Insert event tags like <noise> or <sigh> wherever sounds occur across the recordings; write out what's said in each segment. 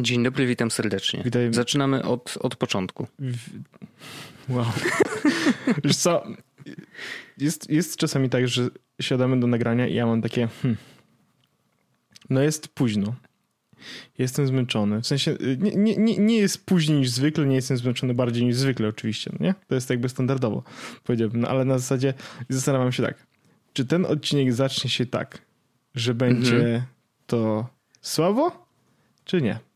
Dzień dobry, witam serdecznie. Witaj. Zaczynamy od, od początku. Wow. <laughs> Wiesz co, jest, jest czasami tak, że siadamy do nagrania i ja mam takie hmm, no jest późno. Jestem zmęczony. W sensie nie, nie, nie, jest później niż zwykle, nie jestem zmęczony bardziej niż zwykle oczywiście, no nie? To jest jakby standardowo, powiedziałbym. No, ale na zasadzie zastanawiam się tak, czy ten odcinek zacznie się tak, że będzie mhm. to słabo, czy nie?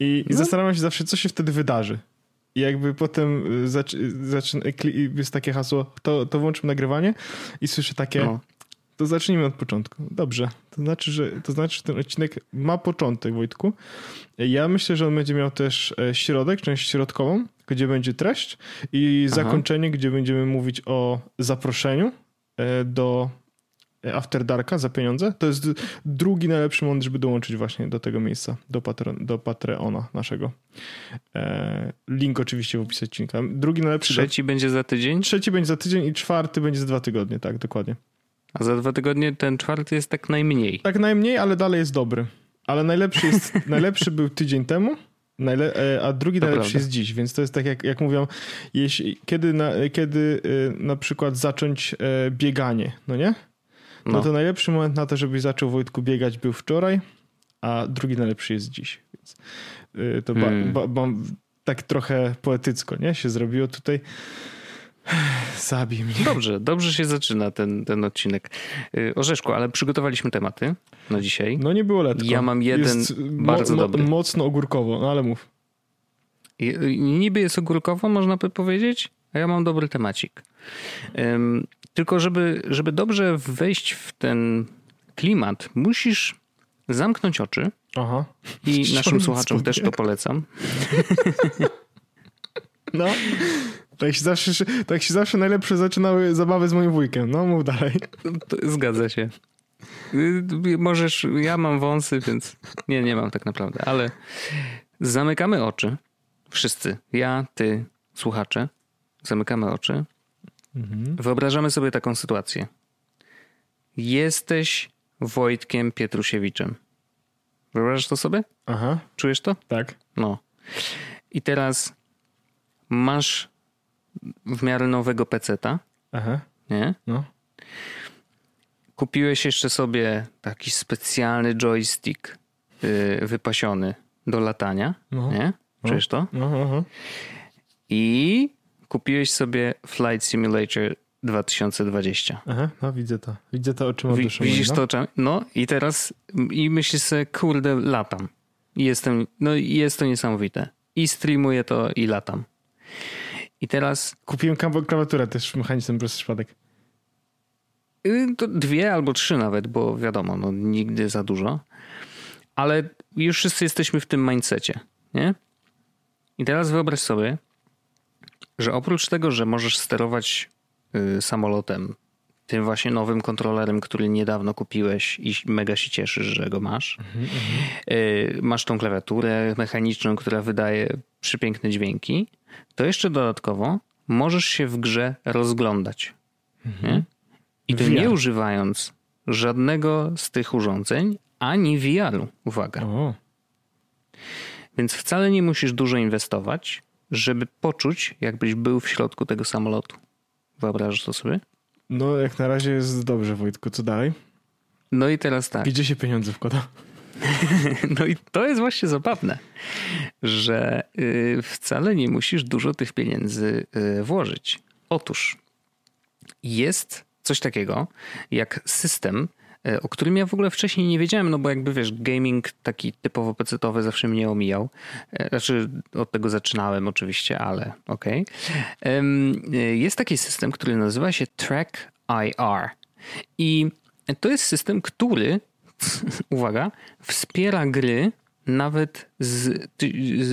I, no. zastanawiam się zawsze, co się wtedy wydarzy. I jakby potem y, zaczyna, jest takie hasło, to, to włączmy nagrywanie i słyszę takie, no. to zacznijmy od początku. Dobrze, to znaczy, że, to znaczy, że ten odcinek ma początek, Wojtku. Ja myślę, że on będzie miał też e, środek, część środkową, gdzie będzie treść i Aha. zakończenie, gdzie będziemy mówić o zaproszeniu e, do After Darka za pieniądze. To jest drugi najlepszy moment, żeby dołączyć właśnie do tego miejsca, do, Patreon, do Patreona naszego. E, link oczywiście w opisie odcinka. Drugi najlepszy... Trzeci do... będzie za tydzień? Trzeci będzie za tydzień i czwarty będzie za dwa tygodnie, tak, dokładnie. A za dwa tygodnie ten czwarty jest tak najmniej. Tak najmniej, ale dalej jest dobry. Ale najlepszy, jest, <laughs> najlepszy był tydzień temu, Najle e, a drugi to najlepszy prawda. jest dziś, więc to jest tak jak, jak mówią, jeśli, kiedy, na, kiedy e, na przykład zacząć bieganie, no nie? No. no. to najlepszy moment na to, żebyś zaczął Wojtku biegać był wczoraj, a drugi najlepszy jest dziś. Więc y, to hmm. ba, ba, ba, tak trochę poetycko, nie? Się zrobiło tutaj. Zabij mnie. Dobrze, dobrze się zaczyna ten, ten odcinek. Y, Orzeszku, ale przygotowaliśmy tematy na dzisiaj. No nie było letko. Ja mam jeden jest bardzo mo, mo, dobry. Mocno ogórkowo, no ale mów. I, niby jest ogórkowo, można by powiedzieć, a ja mam dobry temacik. Um, tylko żeby, żeby dobrze wejść w ten klimat, musisz zamknąć oczy. Aha. I naszym słuchaczom też to polecam. <laughs> No. Tak się, zawsze, tak się zawsze najlepsze zaczynały zabawy z moim wujkiem. No, mów dalej. To zgadza się. Y, możesz, ja mam wąsy, więc nie, nie mam tak naprawdę, ale zamykamy oczy. Wszyscy. Ja, ty, słuchacze. Zamykamy oczy Mhm. Wyobrażamy sobie taką sytuację. Jesteś Wojtkiem Pietrusiewiczem. Wyobrażasz to sobie? Aha. Czujesz to? Tak. No. I teraz masz w miarę nowego peceta. Aha. Nie? No. Kupiłeś jeszcze sobie taki specjalny joystick yy, wypasiony do latania. No. Nie? No. Czujesz to? No, no, no. I kupiłeś sobie Flight Simulator 2020. Aha, no widzę to. Widzę to oczyma Wi- Widzisz no? to? No i teraz i myślisz sobie, kurde, latam. Jestem, no i jest to niesamowite. I streamuję to i latam. I teraz... Kupiłem klawiaturę też mechaniczną przez przypadek. Y, to dwie albo trzy nawet, bo wiadomo, no nigdy za dużo. Ale już wszyscy jesteśmy w tym mindsetie, nie? I teraz wyobraź sobie, że oprócz tego, że możesz sterować y, samolotem tym właśnie nowym kontrolerem, który niedawno kupiłeś i mega się cieszysz, że go masz. Mm -hmm. Masz tą klawiaturę mechaniczną, która wydaje przepiękne dźwięki. To jeszcze dodatkowo możesz się w grze rozglądać. -hmm. I to VR. nie używając żadnego z tych urządzeń, ani VR-u. Uwaga. O. Więc wcale nie musisz dużo inwestować żeby poczuć, jakbyś był w środku tego samolotu. Wyobrażasz to sobie? No, jak na razie jest dobrze, Wojtku. Co dalej? No i teraz tak. Gdzie się pieniądze wkłada? <laughs> no i to jest właśnie zabawne, że y, wcale nie musisz dużo tych pieniędzy y, włożyć. Otóż jest coś takiego jak system o którym ja w ogóle wcześniej nie wiedziałem, no bo jakby wiesz, gaming taki typowo pecetowy zawsze mnie omijał. E, znaczy od tego zaczynałem oczywiście, ale okej. Okay. E, jest taki system, który nazywa się Track IR. I to jest system, który, <laughs> uwaga, wspiera gry nawet z,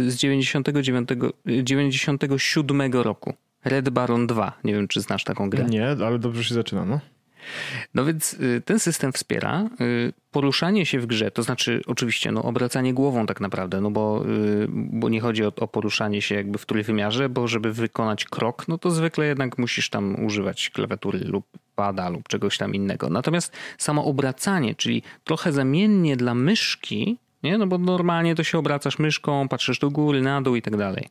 z 99, 97 roku. Red Baron 2. Nie wiem, czy znasz taką grę. Nie, ale dobrze się zaczyna, no. No więc y, ten system wspiera y, poruszanie się w grze, to znaczy oczywiście no, obracanie głową tak naprawdę, no bo, y, bo nie chodzi o, o poruszanie się jakby w trójwymiarze, bo żeby wykonać krok, no to zwykle jednak musisz tam używać klawiatury lub pada lub czegoś tam innego. Natomiast samo obracanie, czyli trochę zamiennie dla myszki, nie? No bo normalnie to się obracasz myszką, patrzysz do góry, na dół i tak dalej.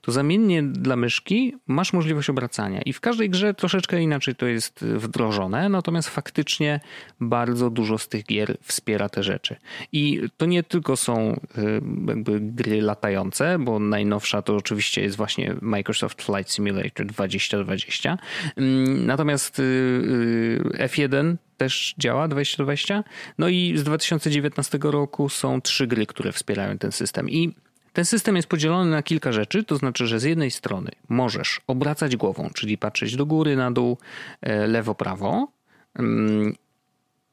To zamiennie dla myszki masz możliwość obracania i w każdej grze troszeczkę inaczej to jest wdrożone, natomiast faktycznie bardzo dużo z tych gier wspiera te rzeczy. I to nie tylko są y, jakby gry latające, bo najnowsza to oczywiście jest właśnie Microsoft Flight Simulator 2020. Mm, natomiast y, F1 też działa 2020. No i z 2019 roku są trzy gry, które wspierają ten system. I ten system jest podzielony na kilka rzeczy, to znaczy, że z jednej strony możesz obracać głową, czyli patrzeć do góry, na dół, e, lewo, prawo. Mm,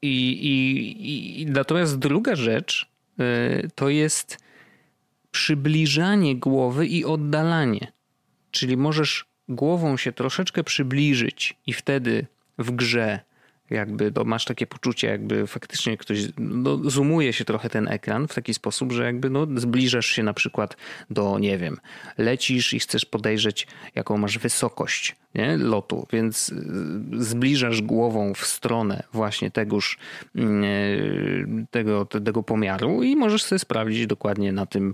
I, i, i natomiast druga rzecz e, to jest przybliżanie głowy i oddalanie. Czyli możesz głową się troszeczkę przybliżyć i wtedy w grze jakby to masz takie poczucie, jakby faktycznie ktoś, no, zoomuje się trochę ten ekran w taki sposób, że jakby no, zbliżasz się na przykład do, nie wiem, lecisz i chcesz podejrzeć, jaką masz wysokość nie? lotu, więc y, zbliżasz głową w stronę właśnie tegoż, mm, e, tego, tego pomiaru i możesz sobie sprawdzić dokładnie na tym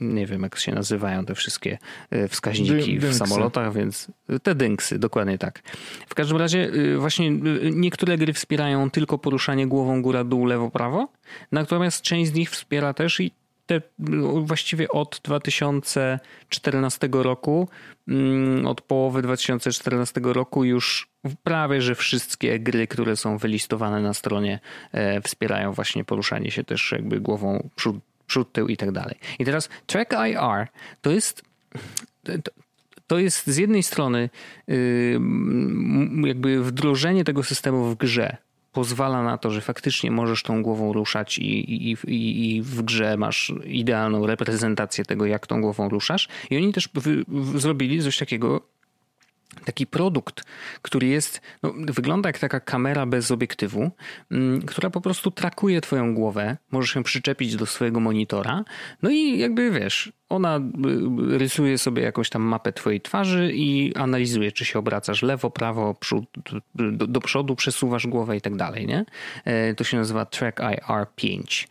nie wiem jak się nazywają te wszystkie e, wskaźniki w samolotach, więc te dynksy, dokładnie tak. W każdym razie e, właśnie niektóre gry wspierają tylko poruszanie głową góra, dół, lewo, prawo, natomiast część z nich wspiera też i te właściwie od 2014 roku, mm, od połowy 2014 roku już prawie, że wszystkie gry, które są wylistowane na stronie wspierają właśnie poruszanie się też jakby głową przód, przód, tył i tak dalej. I teraz Track IR to jest to jest z jednej strony jakby wdrożenie tego systemu w grze pozwala na to, że faktycznie możesz tą głową ruszać i, i, i w grze masz idealną reprezentację tego, jak tą głową ruszasz. I oni też w, w, zrobili coś takiego, taki produkt, który jest, no, wygląda jak taka kamera bez obiektywu, mm, która po prostu trakuje twoją głowę, możesz ją przyczepić do swojego monitora, no i jakby wiesz, ona y, rysuje sobie jakąś tam mapę twojej twarzy i analizuje, czy się obracasz lewo, prawo, przód, do, do przodu, przesuwasz głowę i tak dalej, nie? E, to się nazywa Track IR 5.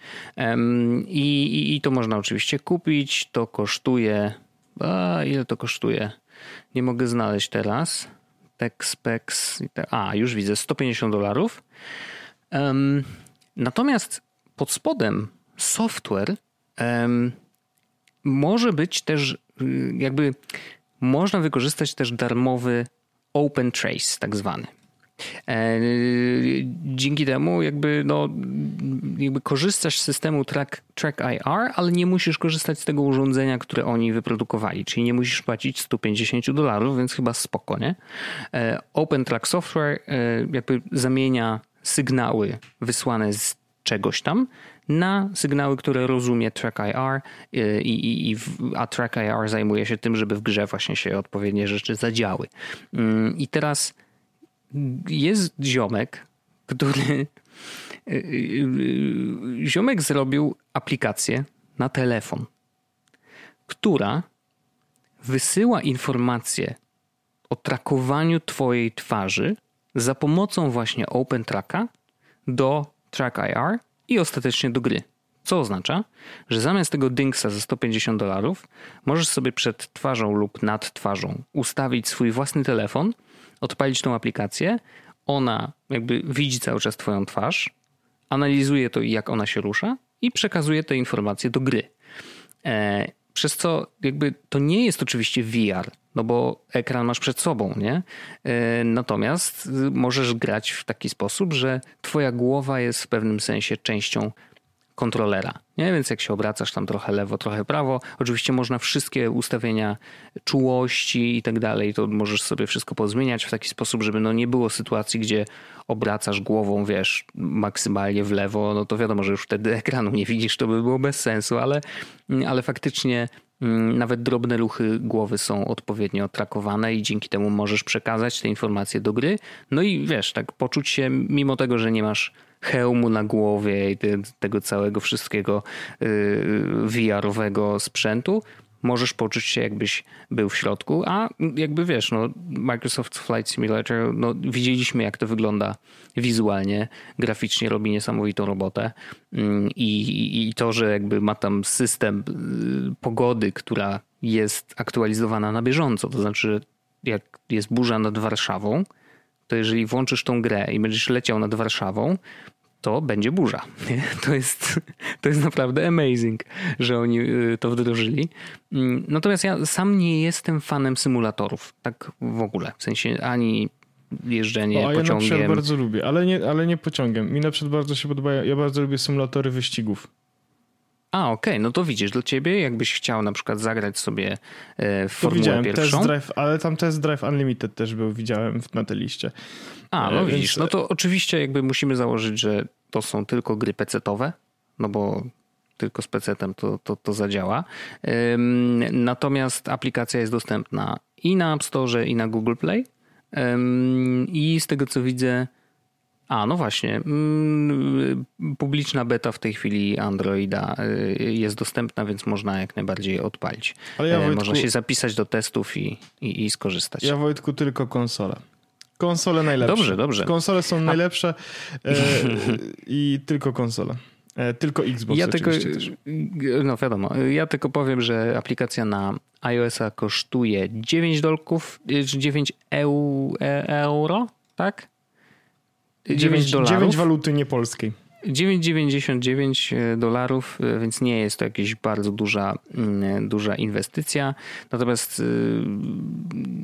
I, i, I to można oczywiście kupić, to kosztuje, a ile to kosztuje? Nie mogę znaleźć teraz. TechSpecs. A, już widzę, 150 dolarów. Um, natomiast pod spodem software um, może być też y, jakby można wykorzystać też darmowy Open Trace, tak zwany. E, dzięki temu jakby, no, jakby korzystasz z systemu Track, Track IR, ale nie musisz korzystać z tego urządzenia, które oni wyprodukowali, czyli nie musisz płacić 150 dolarów, więc chyba spoko, nie? E, Open Track Software e, jakby zamienia sygnały wysłane z czegoś tam na sygnały, które rozumie TrackIR i, i, i, a TrackIR zajmuje się tym, żeby w grze właśnie się odpowiednie rzeczy zadziały. Mm, I teraz jest ziomek, który. Y, y, ziomek zrobił aplikację na telefon, która wysyła informacje o trakowaniu Twojej twarzy za pomocą właśnie OpenTracka do TrackIR i ostatecznie do gry. Co oznacza, że zamiast tego Dinksa za 150 dolarów możesz sobie przed twarzą lub nad twarzą ustawić swój własny telefon odpalić tą aplikację, ona jakby widzi cały czas Twoją twarz, analizuje to, jak ona się rusza i przekazuje te informacje do gry. E, przez co jakby to nie jest oczywiście VR, no bo ekran masz przed sobą, nie? E, natomiast możesz grać w taki sposób, że Twoja głowa jest w pewnym sensie częścią kontrolera. Nie? Więc jak się obracasz tam trochę lewo, trochę prawo, oczywiście można wszystkie ustawienia czułości i tak dalej, to możesz sobie wszystko pozmieniać w taki sposób, żeby no nie było sytuacji, gdzie obracasz głową, wiesz, maksymalnie w lewo, no to wiadomo, że już wtedy ekranu nie widzisz, to by było bez sensu, ale, ale faktycznie mm, nawet drobne ruchy głowy są odpowiednio trakowane i dzięki temu możesz przekazać te informacje do gry. No i wiesz, tak poczuć się, mimo tego, że nie masz hełmu na głowie i te, tego całego wszystkiego VR-owego sprzętu, możesz poczuć się jakbyś był w środku, a jakby wiesz, no Microsoft Flight Simulator, no widzieliśmy jak to wygląda wizualnie, graficznie robi niesamowitą robotę. Mm, i, i to, że jakby ma tam system y, pogody, która jest aktualizowana na bieżąco, to znaczy jak jest burza nad Warszawą, to jeżeli włączysz tą grę i będziesz leciał nad Warszawą, to będzie burza. <laughs> To jest, to jest naprawdę amazing, że oni y, to wdrożyli. Mm, natomiast ja sam nie jestem fanem symulatorów, tak w ogóle. W sensie ani jeżdżenie o, a pociągiem. Ja na bardzo lubię, ale nie, ale nie pociągiem. Mi na przykład bardzo się podoba, ja bardzo lubię symulatory wyścigów. A, okej, okay. no to widzisz, dla ciebie jakbyś chciał na przykład zagrać sobie e, w Formułę widziałem pierwszą. Test drive, ale tam Test Drive Unlimited też był, widziałem na tej liście. A, no e, widzisz, Więc... no to oczywiście jakby musimy założyć, że to są tylko gry pecetowe, no bo tylko z pecetem to, to, to zadziała. Natomiast aplikacja jest dostępna i na App Store, i na Google Play. I z tego co widzę, a, no właśnie. Mm, publiczna beta w tej chwili Androida y, jest dostępna, więc można jak najbardziej odpalić. Ale ja, e, Wojtku, można się zapisać do testów i, i, i skorzystać. Ja Wojtku tylko konsola. Konsole najlepsze. Dobrze, dobrze. Konsole są najlepsze e, <laughs> i tylko konsole. E, tylko Xbox ja tylko, też. No wiadomo, ja tylko powiem, że aplikacja na iOS-a kosztuje 9 dolków, 9 eu, euro, tak? 9 dolarów. 9 waluty niepolskiej. 9,99 e, dolarów, e, więc nie jest to jakaś bardzo duża, mm, duża inwestycja. Natomiast e,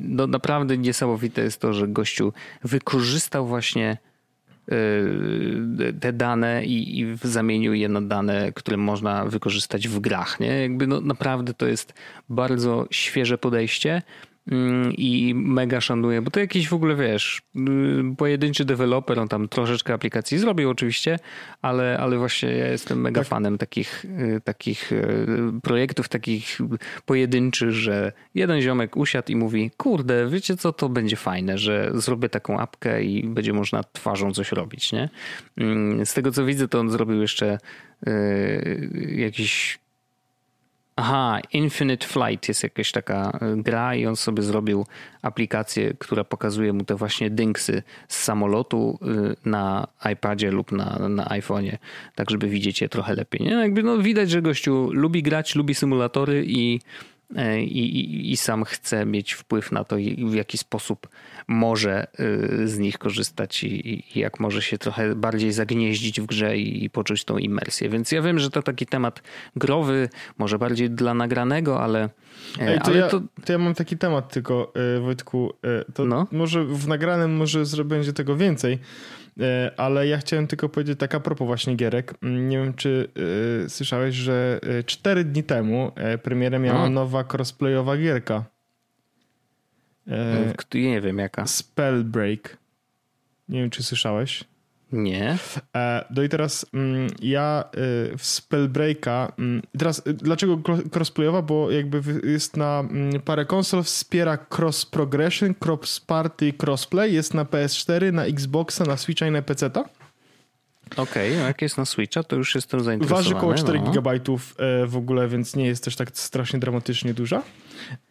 no, naprawdę niesamowite jest to, że gościu wykorzystał właśnie te dane i, i zamienił je na dane, które można wykorzystać w grach. Nie? Jakby no, naprawdę to jest bardzo świeże podejście. Mm, i mega szanuję, bo to jakiś w ogóle, wiesz, y, pojedynczy deweloper, on tam troszeczkę aplikacji zrobił oczywiście, ale, ale właśnie ja jestem mega tak. fanem takich, y, takich y, projektów, takich pojedynczych, że jeden ziomek usiadł i mówi, kurde, wiecie co, to będzie fajne, że zrobię taką apkę i będzie można twarzą coś robić, nie? Mm, z tego co widzę, to on zrobił jeszcze jakiś Aha, Infinite Flight jest jakaś taka e, gra i on sobie zrobił aplikację, która pokazuje mu te właśnie dynksy z samolotu e, na iPadzie lub na, na iPhone'ie, tak żeby widzieć je trochę lepiej. Nie? Jakby no, widać, że gościu lubi grać, lubi symulatory i E, i, i, sam chce mieć wpływ na to, w jaki sposób może y, z nich korzystać i, i jak może się trochę bardziej zagnieździć w grze i, i, poczuć tą imersję. Więc ja wiem, że to taki temat growy, może bardziej dla nagranego, ale. E, Ej, to, ale ja, to... to ja mam taki temat tylko, e, Wojtku. To no? może w nagranym może będzie tego więcej. E, ale ja chciałem tylko powiedzieć tak a propos właśnie gierek. Mm, nie wiem, czy y, słyszałeś, że e, cztery dni temu premierę miała no. nowa crossplayowa gierka. nie wiem jaka. Spellbreak. Nie wiem, czy słyszałeś. Nie. E, no i teraz mm, ja y, w Spellbreaka. Mm, teraz y, dlaczego crossplayowa? Bo jakby jest na mm, parę konsol, wspiera cross progression, cross party, crossplay. Jest na PS4, na Xboxa, na Switcha i na PC-ta. Okej, okay, jak jest na Switcha, to już jestem zainteresowany. Waży około 4 no. GB e, w ogóle, więc nie jest też tak strasznie dramatycznie duża.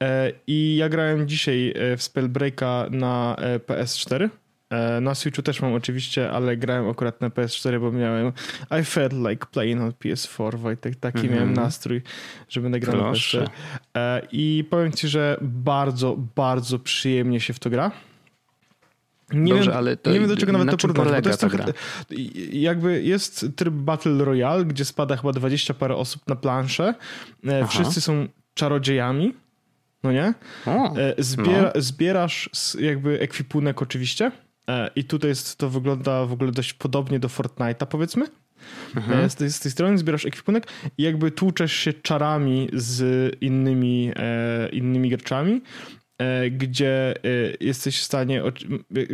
E, I ja grałem dzisiaj w Spellbreaka na PS4 E, na Switchu też mam oczywiście, ale grałem akurat na PS4, bo miałem I felt like playing on PS4, Wojtek, taki mm -hmm. miałem nastrój, że będę grał na PS4. E, I powiem ci, że bardzo, bardzo przyjemnie się w to gra. Nie, Dobrze, wiem, ale to, nie wiem do czego nawet to porównać. To jest trochę, jakby jest tryb Battle Royale, gdzie spada chyba 20 parę osób na planszę. E, Aha. Wszyscy są czarodziejami. No nie? O, Zbiera, no. Zbierasz jakby ekwipunek oczywiście E, I tutaj jest, to wygląda w ogóle dość podobnie do Fortnite'a, powiedzmy. Mhm. E, z, tej, z tej strony zbierasz ekwipunek i jakby tłuczesz się czarami z innymi, e, innymi graczami, e, gdzie e, jesteś w stanie,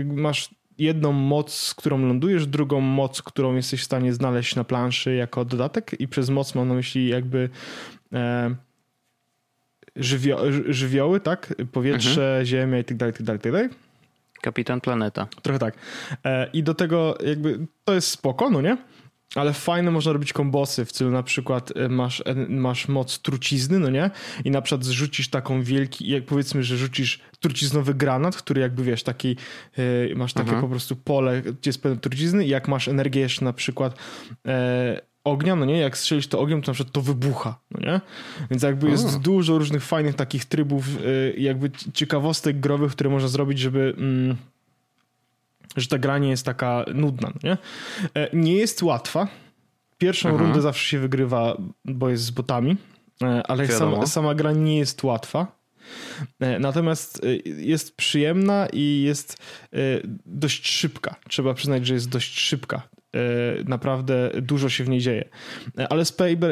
masz jedną moc, którą lądujesz, drugą moc, którą jesteś w stanie znaleźć na planszy jako dodatek i przez moc mam na myśli jakby e, żywio, żywioły, tak? Powietrze, mhm. ziemia i tak dalej, tak dalej, tak dalej. Kapitan Planeta. Trochę tak. E, I do tego jakby to jest spoko, no nie? ale fajne można robić kombosy w stylu na przykład e, masz, e, masz moc trucizny, no nie? I na przykład zrzucisz taką wielki, jak powiedzmy, że rzucisz truciznowy granat, który jakby wiesz, taki masz takie Aha. po prostu pole, gdzie jest pełne trucizny i jak masz energię jeszcze na przykład e, ognia, no nie? Jak strzelisz to ogniem, to na przykład to wybucha, no nie? Więc jakby jest dużo różnych fajnych takich trybów, yy, jakby ciekawostek growych, które można zrobić, żeby... Mm, że ta gra nie jest taka nudna, no nie? E, nie jest łatwa. Pierwszą Aha. rundę zawsze się wygrywa, bo jest z botami, e, ale sama, sama gra nie jest łatwa. E, natomiast jest przyjemna i jest dość szybka. Trzeba przyznać, że jest dość szybka. E, naprawdę dużo się w niej dzieje. E, ale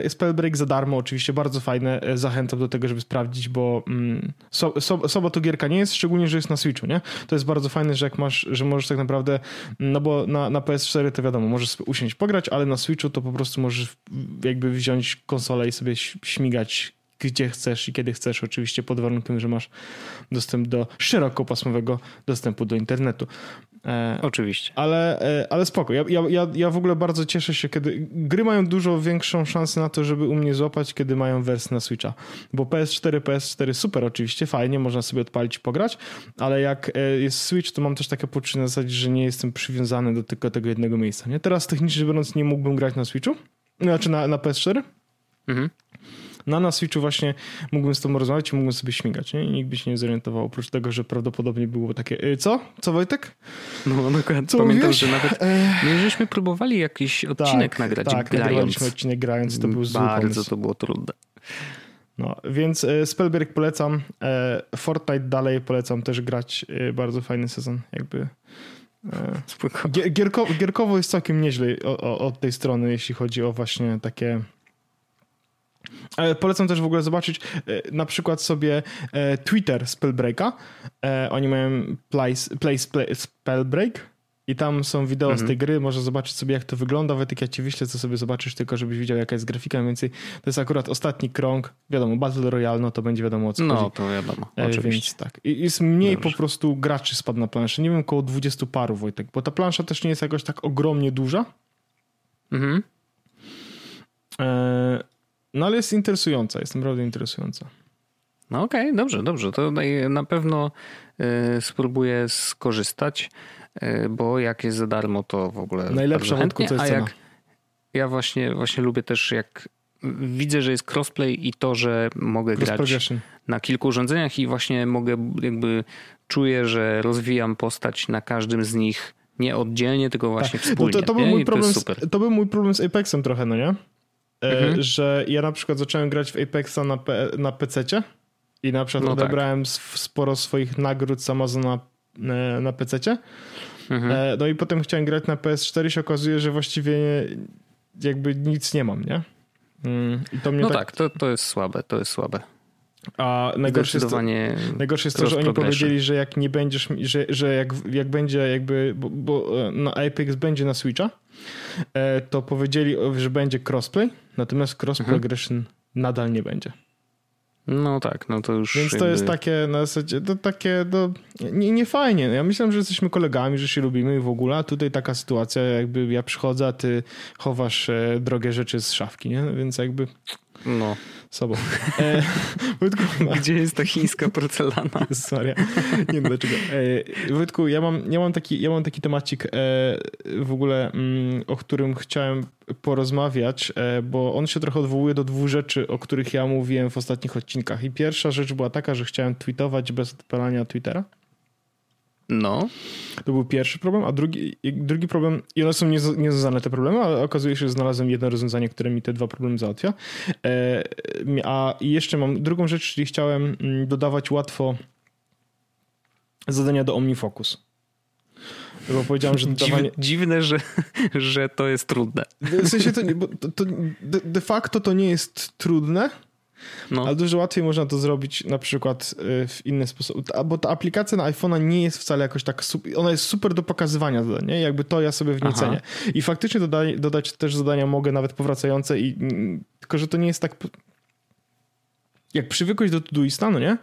Spellbreak za darmo, oczywiście bardzo fajne. E, zachęcam do tego, żeby sprawdzić, bo mm, so, so, soba to gierka nie jest, szczególnie, że jest na Switchu, nie? To jest bardzo fajne, że jak masz, że możesz tak naprawdę, no bo na, na PS4 to wiadomo, możesz usiąść pograć, ale na Switchu to po prostu możesz jakby wziąć konsolę i sobie śmigać gdzie chcesz i kiedy chcesz, oczywiście pod warunkiem, że masz dostęp do szerokopasmowego dostępu do internetu. E, oczywiście. Ale, e, ale spoko. Ja, ja, ja w ogóle bardzo cieszę się, kiedy gry mają dużo większą szansę na to, żeby u mnie złapać, kiedy mają wersję na Switcha. Bo PS4, PS4 super oczywiście, fajnie, można sobie odpalić i pograć, ale jak e, jest Switch, to mam też takie poczucie na zasadzie, że nie jestem przywiązany do tylko tego jednego miejsca. Nie? Teraz technicznie biorąc nie mógłbym grać na Switchu, znaczy na, na PS4. Mhm. No na Switchu właśnie mógłbym z tobą rozmawiać i mógłbym sobie śmigać, nie? I nikt by się nie zorientował, oprócz tego, że prawdopodobnie byłoby takie, y, co? Co Wojtek? No dokładnie. Co Pamiętam, mówiłeś? że nawet my żeśmy próbowali jakiś odcinek tak, nagrać tak, grając. odcinek grając, to był zły Bardzo to było trudne. No, więc e, Spellberg polecam. E, Fortnite dalej polecam też grać. E, bardzo fajny sezon, jakby. Gierkowo, gierkowo jest całkiem nieźle od tej strony, jeśli chodzi o właśnie takie Polecam też w ogóle zobaczyć e, na przykład sobie e, Twitter Spellbreaka. E, oni mają place, place play, Spellbreak i tam są wideo mhm. z tej gry, można zobaczyć sobie jak to wygląda. Wojtek, ja ci wyślę, co sobie zobaczysz, tylko żebyś widział jaka jest grafika. Mniej więcej to jest akurat ostatni krąg. Wiadomo, Battle Royale, no to będzie wiadomo o co No, chodzi. to wiadomo, oczywiście. Więc tak. I jest mniej Dobrze. po prostu graczy spadł na planszę. Nie wiem, około 20 paru, Wojtek, bo ta plansza też nie jest jakoś tak ogromnie duża. Mhm. No ale jest interesująca, jest naprawdę interesująca. No okej, okay, dobrze, dobrze. To na pewno y, spróbuję skorzystać, y, bo jak jest za darmo, to w ogóle Najlepsza chętnie, a jak ja właśnie, właśnie lubię też jak widzę, że jest crossplay i to, że mogę grać na kilku urządzeniach i właśnie mogę jakby czuję, że rozwijam postać na każdym z nich nie oddzielnie, tylko właśnie tak. wspólnie. No to, to, był mój problem z, to był mój problem z Apexem trochę, no nie? E, mhm. że ja na przykład zacząłem grać w Apexa na, na PC-cie i na przykład no tak. odebrałem tak. sporo swoich nagród z Amazona e, na PC-cie. Mhm. E, no i potem chciałem grać na PS4 i się okazuje, że właściwie jakby nic nie mam, nie? Mm, I to mnie no tak, tak to, to jest słabe, to jest słabe. A najgorsze jest, to, najgorsze jest to, że oni powiedzieli, że jak nie będziesz, że, że jak, jak będzie jakby, bo, bo na Apex będzie na Switcha, to powiedzieli, że będzie crossplay, Natomiast cross mhm. progression nadal nie będzie. No tak, no to już. Więc to jest takie na zasadzie, to takie, no, nie, nie fajnie. Ja myślałem, że jesteśmy kolegami, że się lubimy i w ogóle, a tutaj taka sytuacja, jakby ja przychodzę, a ty chowasz e, drogie rzeczy z szafki, nie? Więc jakby. No sobą. E, Wojtku, <laughs> Gdzie jest ta chińska porcelana? <laughs> Sorry. Nie wiem dlaczego. E, Wojtku, ja mam, ja mam, taki, ja mam taki temacik e, w ogóle, mm, o którym chciałem porozmawiać, e, bo on się trochę odwołuje do dwóch rzeczy, o których ja mówiłem w ostatnich odcinkach. I pierwsza rzecz była taka, że chciałem tweetować bez odpalania Twittera. No. To był pierwszy problem, a drugi, drugi problem, i one są niezwiązane te problemy, ale okazuje się, że znalazłem jedno rozwiązanie, które mi te dwa problemy załatwia. E, a jeszcze mam drugą rzecz, czyli chciałem mm, dodawać łatwo zadania do OmniFocus. Bo powiedziałem, że <laughs> dodawanie... Dziwne, że, że to jest trudne. W sensie to, to, to de facto to nie jest trudne, no. Ale dużo łatwiej można to zrobić na przykład y, w inny sposób. Bo ta aplikacja na iPhone'a nie jest wcale jakoś tak. Ona jest super do pokazywania zadań, nie? Jakby to ja sobie w niej cenię. I faktycznie dodaj, dodać też zadania mogę nawet powracające, i tylko że to nie jest tak. Jak przywykłeś do Todoista, no nie?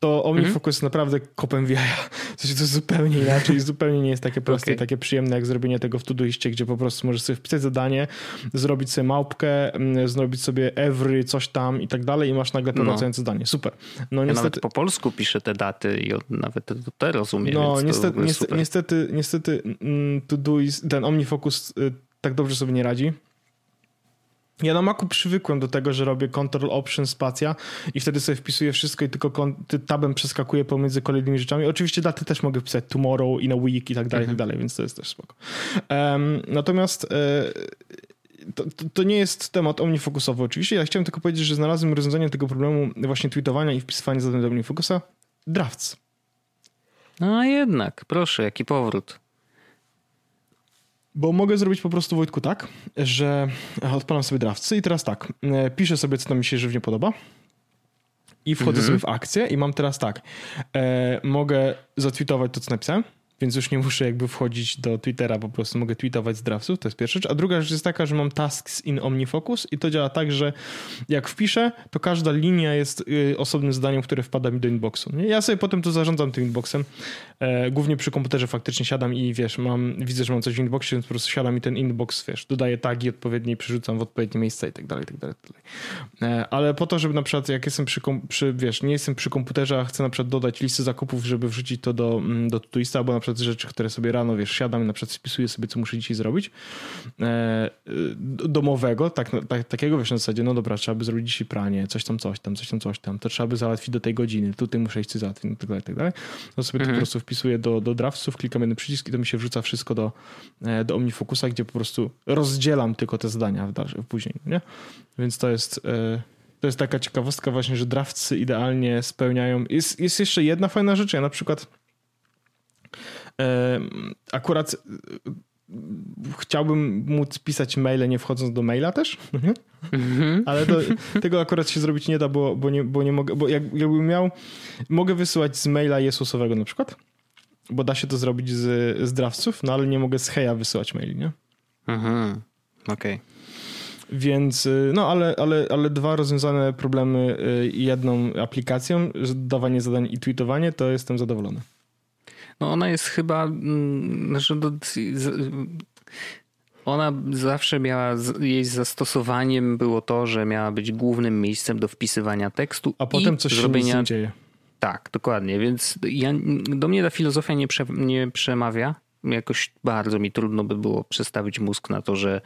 To OmniFocus mhm. jest naprawdę kopem w jaja. W sensie to jest zupełnie inaczej, zupełnie nie jest takie proste okay. takie przyjemne, jak zrobienie tego w Todoiście, gdzie po prostu możesz sobie wpisać zadanie, zrobić sobie małpkę, mm, zrobić sobie every, coś tam i tak dalej i masz nagle powracające no. zadanie. Super. No ja niestety... nawet po polsku piszę te daty i nawet to rozumiem. No niestety, niestety, niestety, niestety mm, Todoist, ten OmniFocus y, tak dobrze sobie nie radzi. Ja na Macu przywykłem do tego, że robię Ctrl Option spacja i wtedy sobie wpisuję wszystko i tylko tabem przeskakuję pomiędzy kolejnymi rzeczami. Oczywiście daty też mogę wpisać tomorrow, in a week i tak dalej, mhm. i tak dalej, więc to jest też spoko. Um, natomiast e, to, to, nie jest temat omnifokusowy oczywiście. Ja chciałem tylko powiedzieć, że znalazłem rozwiązanie tego problemu właśnie tweetowania i wpisywania zadań do omnifokusa. Drafts. No a jednak, proszę, jaki powrót. Bo mogę zrobić po prostu Wojtku tak, że odpalam sobie drawcy i teraz tak, e, piszę sobie, co tam mi się żywnie podoba i wchodzę mhm. sobie w akcję i mam teraz tak, e, mogę zatwitować to, co napisałem, więc już nie muszę jakby wchodzić do Twittera, po prostu mogę tweetować z draftsów, to jest pierwsza rzecz. A druga rzecz jest taka, że mam tasks in OmniFocus i to działa tak, że jak wpiszę, to każda linia jest y, osobnym zadaniem, które wpada mi do inboxu. Ja sobie potem to zarządzam tym inboxem. E, głównie przy komputerze faktycznie siadam i wiesz, mam, widzę, że mam coś w inboxie, więc po prostu siadam i ten inbox, wiesz, dodaję tagi odpowiednie i przerzucam w odpowiednie miejsca i tak dalej, i tak dalej. Tak dalej. E, ale po to, żeby na przykład jak jestem przy, przy, wiesz, nie jestem przy komputerze, a chcę na przykład dodać listy zakupów, żeby wrzucić to do, mm, do Todoista, albo na przykład rzeczy, które sobie rano, wiesz, siadam i na przykład spisuję sobie, co muszę dzisiaj zrobić, e, domowego, tak, tak, takiego, wiesz, na zasadzie, no dobra, trzeba by zrobić dzisiaj pranie, coś tam, coś tam, coś tam, coś tam, to trzeba by załatwić do tej godziny, tutaj muszę iść załatwić, no tak dalej, tak dalej. No sobie mhm. to po prostu wpisuję do, do draftsów, klikam jeden przycisk i to mi się wrzuca wszystko do, e, do OmniFocusa, gdzie po prostu rozdzielam tylko te zadania w dalszym, później, nie? Więc to jest... E, to jest taka ciekawostka właśnie, że draftsy idealnie spełniają. Jest, jest jeszcze jedna fajna rzecz. Ja na przykład Akurat e, chciałbym móc pisać maile nie wchodząc do maila też, <laughs> mhm. ale to, tego akurat się zrobić nie da, bo, bo, nie, bo nie mogę, bo jak, jakbym miał, mogę wysyłać z maila Jesusowego na przykład, bo da się to zrobić z, z drawców, no ale nie mogę z heja wysyłać maili, nie? Mhm, okej. Okay. Więc, y, no ale, ale, ale dwa rozwiązane problemy y, jedną aplikacją, dawanie zadań i tweetowanie, to jestem zadowolony. No ona jest chyba, mm, znaczy do, ona zawsze miała, jej zastosowaniem było to, że miała być głównym miejscem do wpisywania tekstu. A potem coś zrobienia... się dzieje. Tak, dokładnie. Więc ja, do mnie ta filozofia nie, prze, nie przemawia. Jakoś bardzo mi trudno by było przestawić mózg na to, że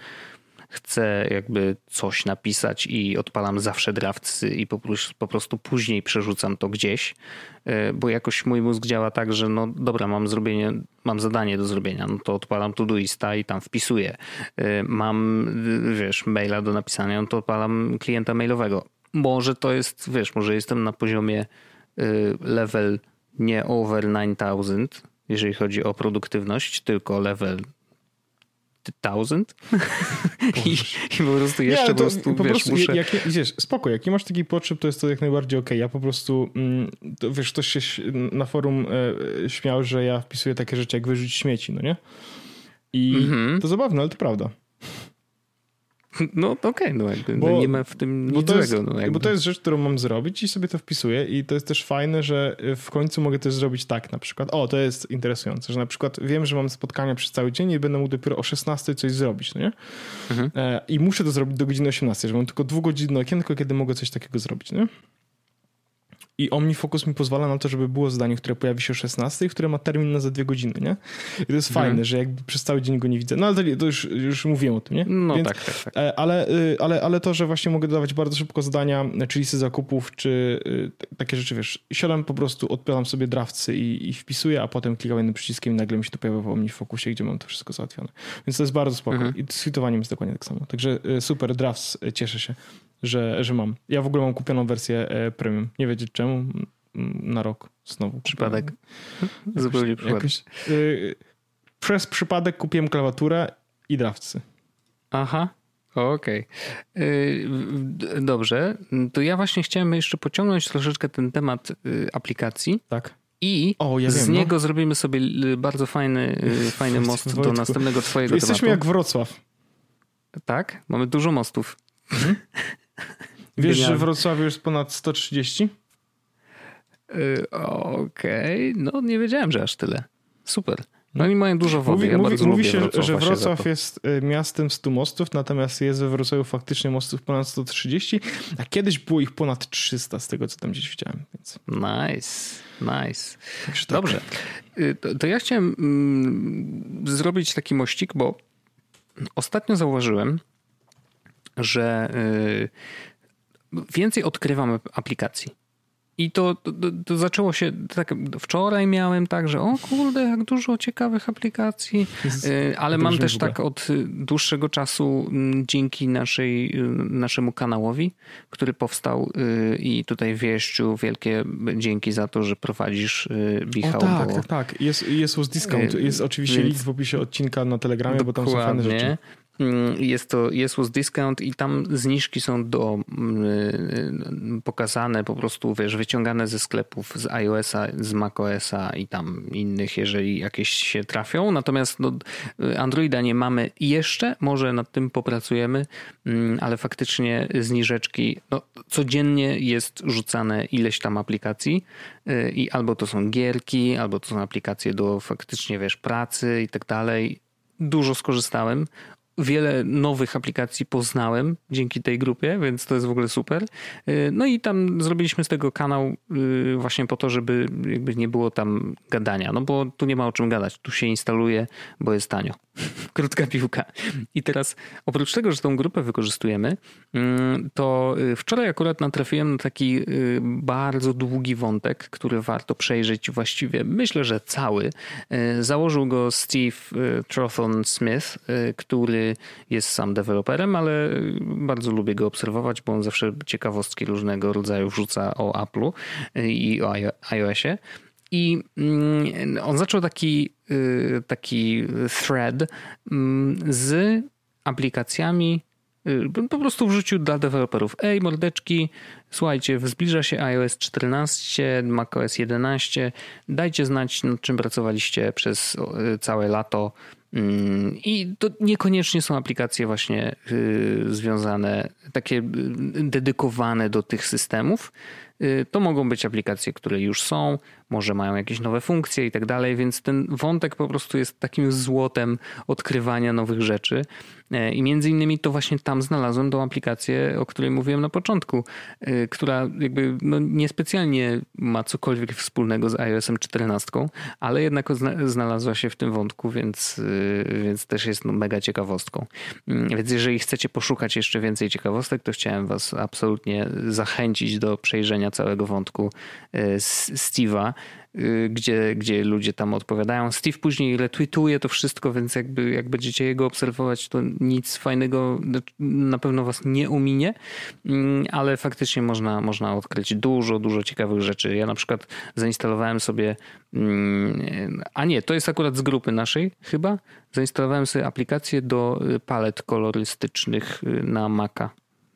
chcę jakby coś napisać i odpalam zawsze draftsy i po, po prostu później przerzucam to gdzieś, e, bo jakoś mój mózg działa tak, że no dobra, mam zrobienie, mam zadanie do zrobienia, no to odpalam Todoista i tam wpisuję. E, mam, wiesz, maila do napisania, no to odpalam klienta mailowego. Może to jest, wiesz, może jestem na poziomie e, level nie over 9000, jeżeli chodzi o produktywność, tylko level thousand <laughs> I, I, po prostu jeszcze nie, po prostu, po wiesz, prostu muszę... jak, wiesz, spoko, jak nie masz takiej potrzeb, to jest to jak najbardziej okej. Okay. Ja po prostu, mm, to, wiesz, ktoś się na forum e, śmiał, że ja wpisuję takie rzeczy jak wyrzucić śmieci, no nie? I mm -hmm. to zabawne, ale to prawda. No okej, okay, no jakby bo, nie ma w tym nic to złego. Jest, no bo to jest rzecz, którą mam zrobić i sobie to wpisuję i to jest też fajne, że w końcu mogę też zrobić tak na przykład. O, to jest interesujące, że na przykład wiem, że mam spotkania przez cały dzień i będę mógł dopiero o 16 coś zrobić, no nie? Mhm. E, I muszę to zrobić do godziny 18, że mam tylko dwugodzinne okienko, kiedy mogę coś takiego zrobić, nie? I OmniFocus mi pozwala na to, żeby było zdanie, które pojawi się o 16, które ma termin na za dwie godziny, nie? I to jest mhm. fajne, że jakby przez cały dzień go nie widzę. No ale to, to już, już mówiłem o tym, nie? No Więc, tak, tak, tak. E, ale, y, ale, ale to, że właśnie mogę dodawać bardzo szybko zadania, czy listy zakupów, czy y, takie rzeczy, wiesz, siadam po prostu, odpielam sobie draftsy i, i wpisuję, a potem klikam jednym przyciskiem i nagle mi się to pojawia w OmniFocusie, gdzie mam to wszystko załatwione. Więc to jest bardzo spoko. Mhm. I z tweetowaniem jest dokładnie tak samo. Także y, super, drafts, cieszę się że, że mam. Ja w ogóle mam kupioną wersję premium. Nie wiedzieć czemu. Na rok znowu. Przypadek. Zupełnie przypadek. Jakoś, y, przez przypadek kupiłem klawiaturę i drawcy. Aha. Okej. Okay. Dobrze. To ja właśnie chciałem jeszcze pociągnąć troszeczkę ten temat y, aplikacji. Tak. I o, ja z wiem, niego no. zrobimy sobie bardzo fajny, y, <laughs> fajny most Wojtku. do następnego twojego Jesteśmy tematu. jak Wrocław. Tak? Mamy dużo mostów. Mhm. Wiesz, że Wrocławiu jest ponad 130? Yy, Okej, okay. no nie wiedziałem, że aż tyle. Super. No oni mają dużo wody. Mówi, ja mówi, mówi się, że Wrocław jest y, miastem 100 mostów, natomiast jest we Wrocławiu faktycznie mostów ponad 130, a kiedyś było ich ponad 300 z tego, co tam gdzieś widziałem. Więc... Nice, nice. Tak. Dobrze. Y, to, to, ja chciałem mm, zrobić taki mościk, bo ostatnio zauważyłem, że y, więcej odkrywam aplikacji. I to, to, to, zaczęło się tak. Wczoraj miałem tak, że o kurde, jak dużo ciekawych aplikacji, y, ale mam też tak od dłuższego czasu dzięki naszej, y, naszemu kanałowi, który powstał y, i tutaj wieściu wielkie dzięki za to, że prowadzisz Michał. O, tak, bo... tak, tak. Jest, jest was discount. Jest oczywiście Więc... link w opisie odcinka na Telegramie, Dokładnie. bo tam są fajne rzeczy. Mm, jest to Jesus Discount i tam zniżki są do, mm, pokazane po prostu, wiesz, wyciągane ze sklepów z iOS-a, z macOS-a i tam innych, jeżeli jakieś się trafią. Natomiast no, Androida nie mamy jeszcze, może nad tym popracujemy, mm, ale faktycznie zniżeczki, no, codziennie jest rzucane ileś tam aplikacji y, i albo to są gierki, albo to są aplikacje do faktycznie, wiesz, pracy i tak dalej dużo skorzystałem wiele nowych aplikacji poznałem dzięki tej grupie, więc to jest w ogóle super. Y, no i tam zrobiliśmy z tego kanał y, właśnie po to, żeby jakby nie było tam gadania, no bo tu nie ma o czym gadać. Tu się instaluje, bo jest tanio. <laughs> Krótka piłka. I teraz oprócz tego, że tą grupę wykorzystujemy, mm, to y, wczoraj akurat natrafiłem na taki bardzo długi wątek, który warto przejrzeć właściwie, myślę, że cały. Założył go Steve Trothon Smith, który jest sam deweloperem, ale bardzo lubię go obserwować, bo on zawsze ciekawostki różnego rodzaju wrzuca o Apple'u i o iOSie. I mm, on zaczął taki, y, taki thread mm, z aplikacjami y, po prostu wrzucił dla deweloperów. Ej, mordeczki, słuchajcie, zbliża się iOS 14, macOS 11. Dajcie znać, nad czym pracowaliście przez y, całe lato. Mm, I to niekoniecznie są aplikacje właśnie związane, takie dedykowane do tych systemów. Y, to mogą być aplikacje, które już są, może mają jakieś nowe funkcje i tak dalej, więc ten wątek po prostu jest takim złotem odkrywania nowych rzeczy. E, I między innymi to właśnie tam znalazłem tą aplikację, o której mówiłem na początku, e, która jakby no niespecjalnie ma cokolwiek wspólnego z iOS 14, ale jednak znalazła się w tym wątku, więc, e, więc też jest no mega ciekawostką. Mm, więc jeżeli chcecie poszukać jeszcze więcej ciekawostek, to chciałem was absolutnie zachęcić do przejrzenia całego wątku Steve'a Y, gdzie, gdzie ludzie tam odpowiadają. Steve później retweetuje to wszystko, więc jakby jak będziecie jego obserwować, to nic fajnego na pewno was nie uminie, mm, ale faktycznie można, można odkryć dużo, dużo ciekawych rzeczy. Ja na przykład zainstalowałem sobie, mm, a nie, to jest akurat z grupy naszej chyba, zainstalowałem sobie aplikację do palet kolorystycznych na Maca.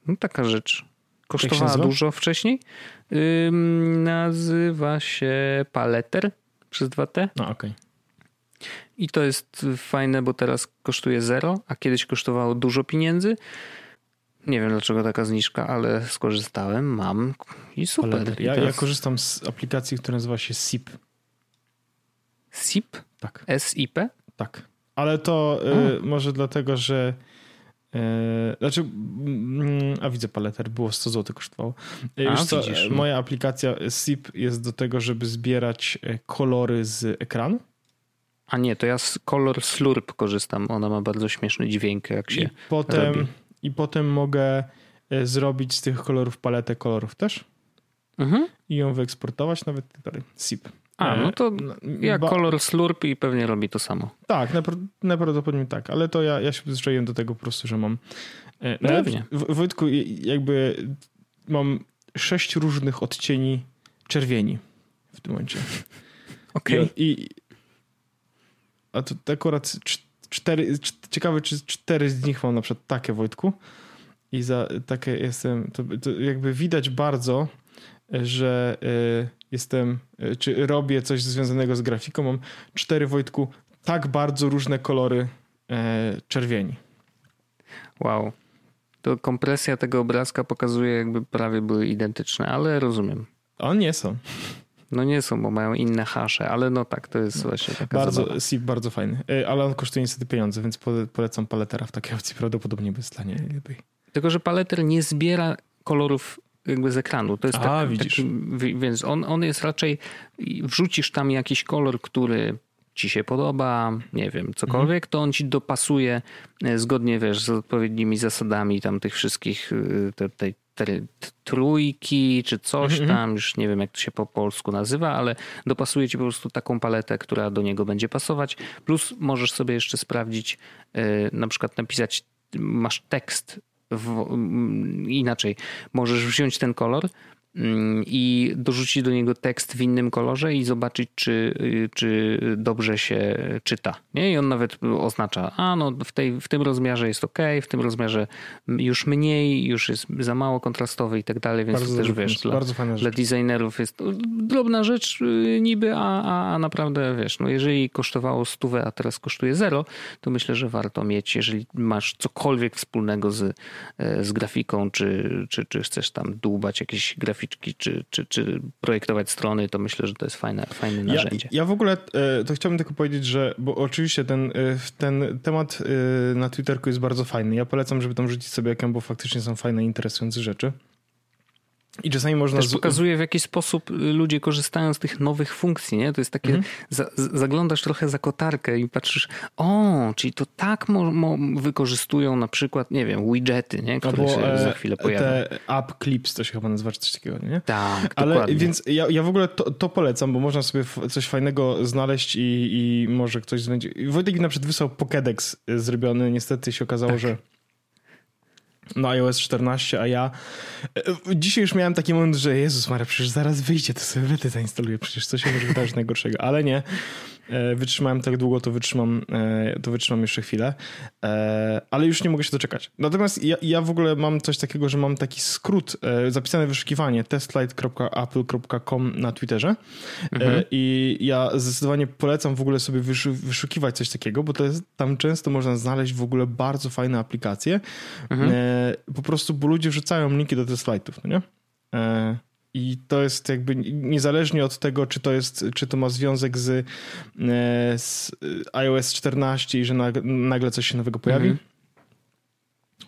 No taka rzecz. Kosztowała dużo wcześniej. nazywa się Paleter przez 2T. No, okej. Okay. I to jest fajne, bo teraz kosztuje zero, a kiedyś kosztowało dużo pieniędzy. Nie wiem dlaczego taka zniżka, ale skorzystałem, mam i super. Ja, teraz... ja korzystam z aplikacji, która nazywa się SIP. SIP? Tak. SIP? Tak. Ale to y, może dlatego, że znaczy, mm, a widzę paleter, było 100 zł kosztowało. E, a, co, widzisz, no. moja aplikacja SIP jest do tego, żeby zbierać e, kolory z ekranu. A nie, to ja z Color Slurp korzystam. Ona ma bardzo śmieszny dźwięk, jak się I potem, robi. I potem mogę e, zrobić z tych kolorów paletę kolorów też. Mhm. I ją wyeksportować nawet SIP. A, no to jak ba... kolor slurp i pewnie robi to samo. Tak, najprawdopodobniej tak, ale to ja, ja się przyzwyczaiłem do tego po prostu, że mam... E, no pewnie. Wojtku, jakby mam sześć różnych odcieni czerwieni w tym momencie. <laughs> Okej. Okay. I, I, a to akurat cztery, ciekawe, czy cztery z nich mam na przykład takie, Wojtku. I za takie jestem, to, to jakby widać bardzo, że y, jestem, y, czy robię coś związanego z grafiką. Mam cztery Wojtku tak bardzo różne kolory e, czerwieni. Wow. to kompresja tego obrazka pokazuje, jakby prawie były identyczne, ale rozumiem. O, nie są. No nie są, bo mają inne hasze, ale no tak, to jest właśnie taka Bardzo. SIP bardzo fajny, Y, ale on kosztuje niestety pieniądze, więc pole- polecam paletera w takiej opcji, prawdopodobnie bez dla niej lepiej. Tylko, że paleter nie zbiera kolorów jakby z ekranu. To jest A, tak, widzisz. taki, wi- więc on, on jest raczej, wrzucisz tam jakiś kolor, który ci się podoba, nie wiem, cokolwiek, to on ci dopasuje e, zgodnie, wiesz, z odpowiednimi zasadami tam tych wszystkich y, te, tej tej trójki czy coś tam, już nie wiem jak to się po polsku nazywa, ale dopasuje ci po prostu taką paletę, która do niego będzie pasować. Plus możesz sobie jeszcze sprawdzić, y, na przykład napisać, masz tekst w, inaczej. Możesz wziąć ten kolor i dorzucić do niego tekst w innym kolorze i zobaczyć, czy, y, czy dobrze się czyta. Nie? I on nawet oznacza, a no w, tej, w tym rozmiarze jest ok, w tym rozmiarze już mniej, już jest za mało kontrastowy i tak dalej, więc Bardzo to też wiesz, dla, dla designerów jest to drobna rzecz y, niby, a, a, a naprawdę wiesz, no jeżeli kosztowało stówę, a teraz kosztuje zero, to myślę, że warto mieć, jeżeli masz cokolwiek wspólnego z, e, z grafiką, czy, czy, czy chcesz tam dłubać jakieś graficzki, czy, czy, czy projektować strony, to myślę, że to jest fajne, fajne Ja, narzędzie. ja w ogóle e, to chciałbym tylko powiedzieć, że bo oczywiście ten, e, ten temat e, na Twitterku jest bardzo fajny. Ja polecam, żeby tam rzucić sobie ekran, bo faktycznie są fajne, interesujące rzeczy. I czasami można... Też pokazuje w jaki sposób ludzie korzystają z tych nowych funkcji, nie? To jest takie, Mhm. za, zaglądasz trochę za kotarkę i patrzysz, o, czyli to tak mo, mo, wykorzystują na przykład, nie wiem, widgety, nie? Które Albo się e, za chwilę pojawią. te app clips, to się chyba nazywa, czy coś takiego, nie? Tak, Ale dokładnie. więc ja, ja w ogóle to, to polecam, bo można sobie coś fajnego znaleźć i, i może ktoś będzie. Wojtek mi na przykład wysłał Pokédex y, zrobiony. Niestety się okazało, Tak. że na iOS 14, a ja e, dzisiaj już miałem taki moment, że Jezus Maria, przecież zaraz wyjdzie, to sobie wrety zainstaluję, przecież co się może wydarzyć najgorszego, ale nie. E, Wytrzymałem tak długo, to wytrzymam, e, to wytrzymam jeszcze chwilę, E, ale już nie mogę się doczekać. Natomiast ja, ja w ogóle mam coś takiego, że mam taki skrót, zapisane wyszukiwanie testlight.apple.com na Twitterze. E, i ja zdecydowanie polecam w ogóle sobie wyszu- wyszukiwać coś takiego, bo to jest, tam często można znaleźć w ogóle bardzo fajne aplikacje, e, po prostu, bo ludzie wrzucają linki do testlightów, no nie? I to jest jakby niezależnie od tego, czy to jest, czy to ma związek z, e, z iOS 14 i że nag- nagle coś się nowego pojawi. Mhm.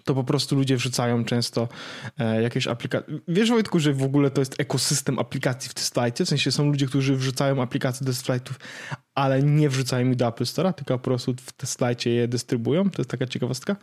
To po prostu ludzie wrzucają często e, jakieś aplikacje. Wiesz, Wojtku, że w ogóle to jest ekosystem aplikacji w Testlightie? W sensie są ludzie, którzy wrzucają aplikacje do Testlightów, ale nie wrzucają ich do Apple Store'a, tylko po prostu w Testlightie je dystrybuują. To jest taka ciekawostka.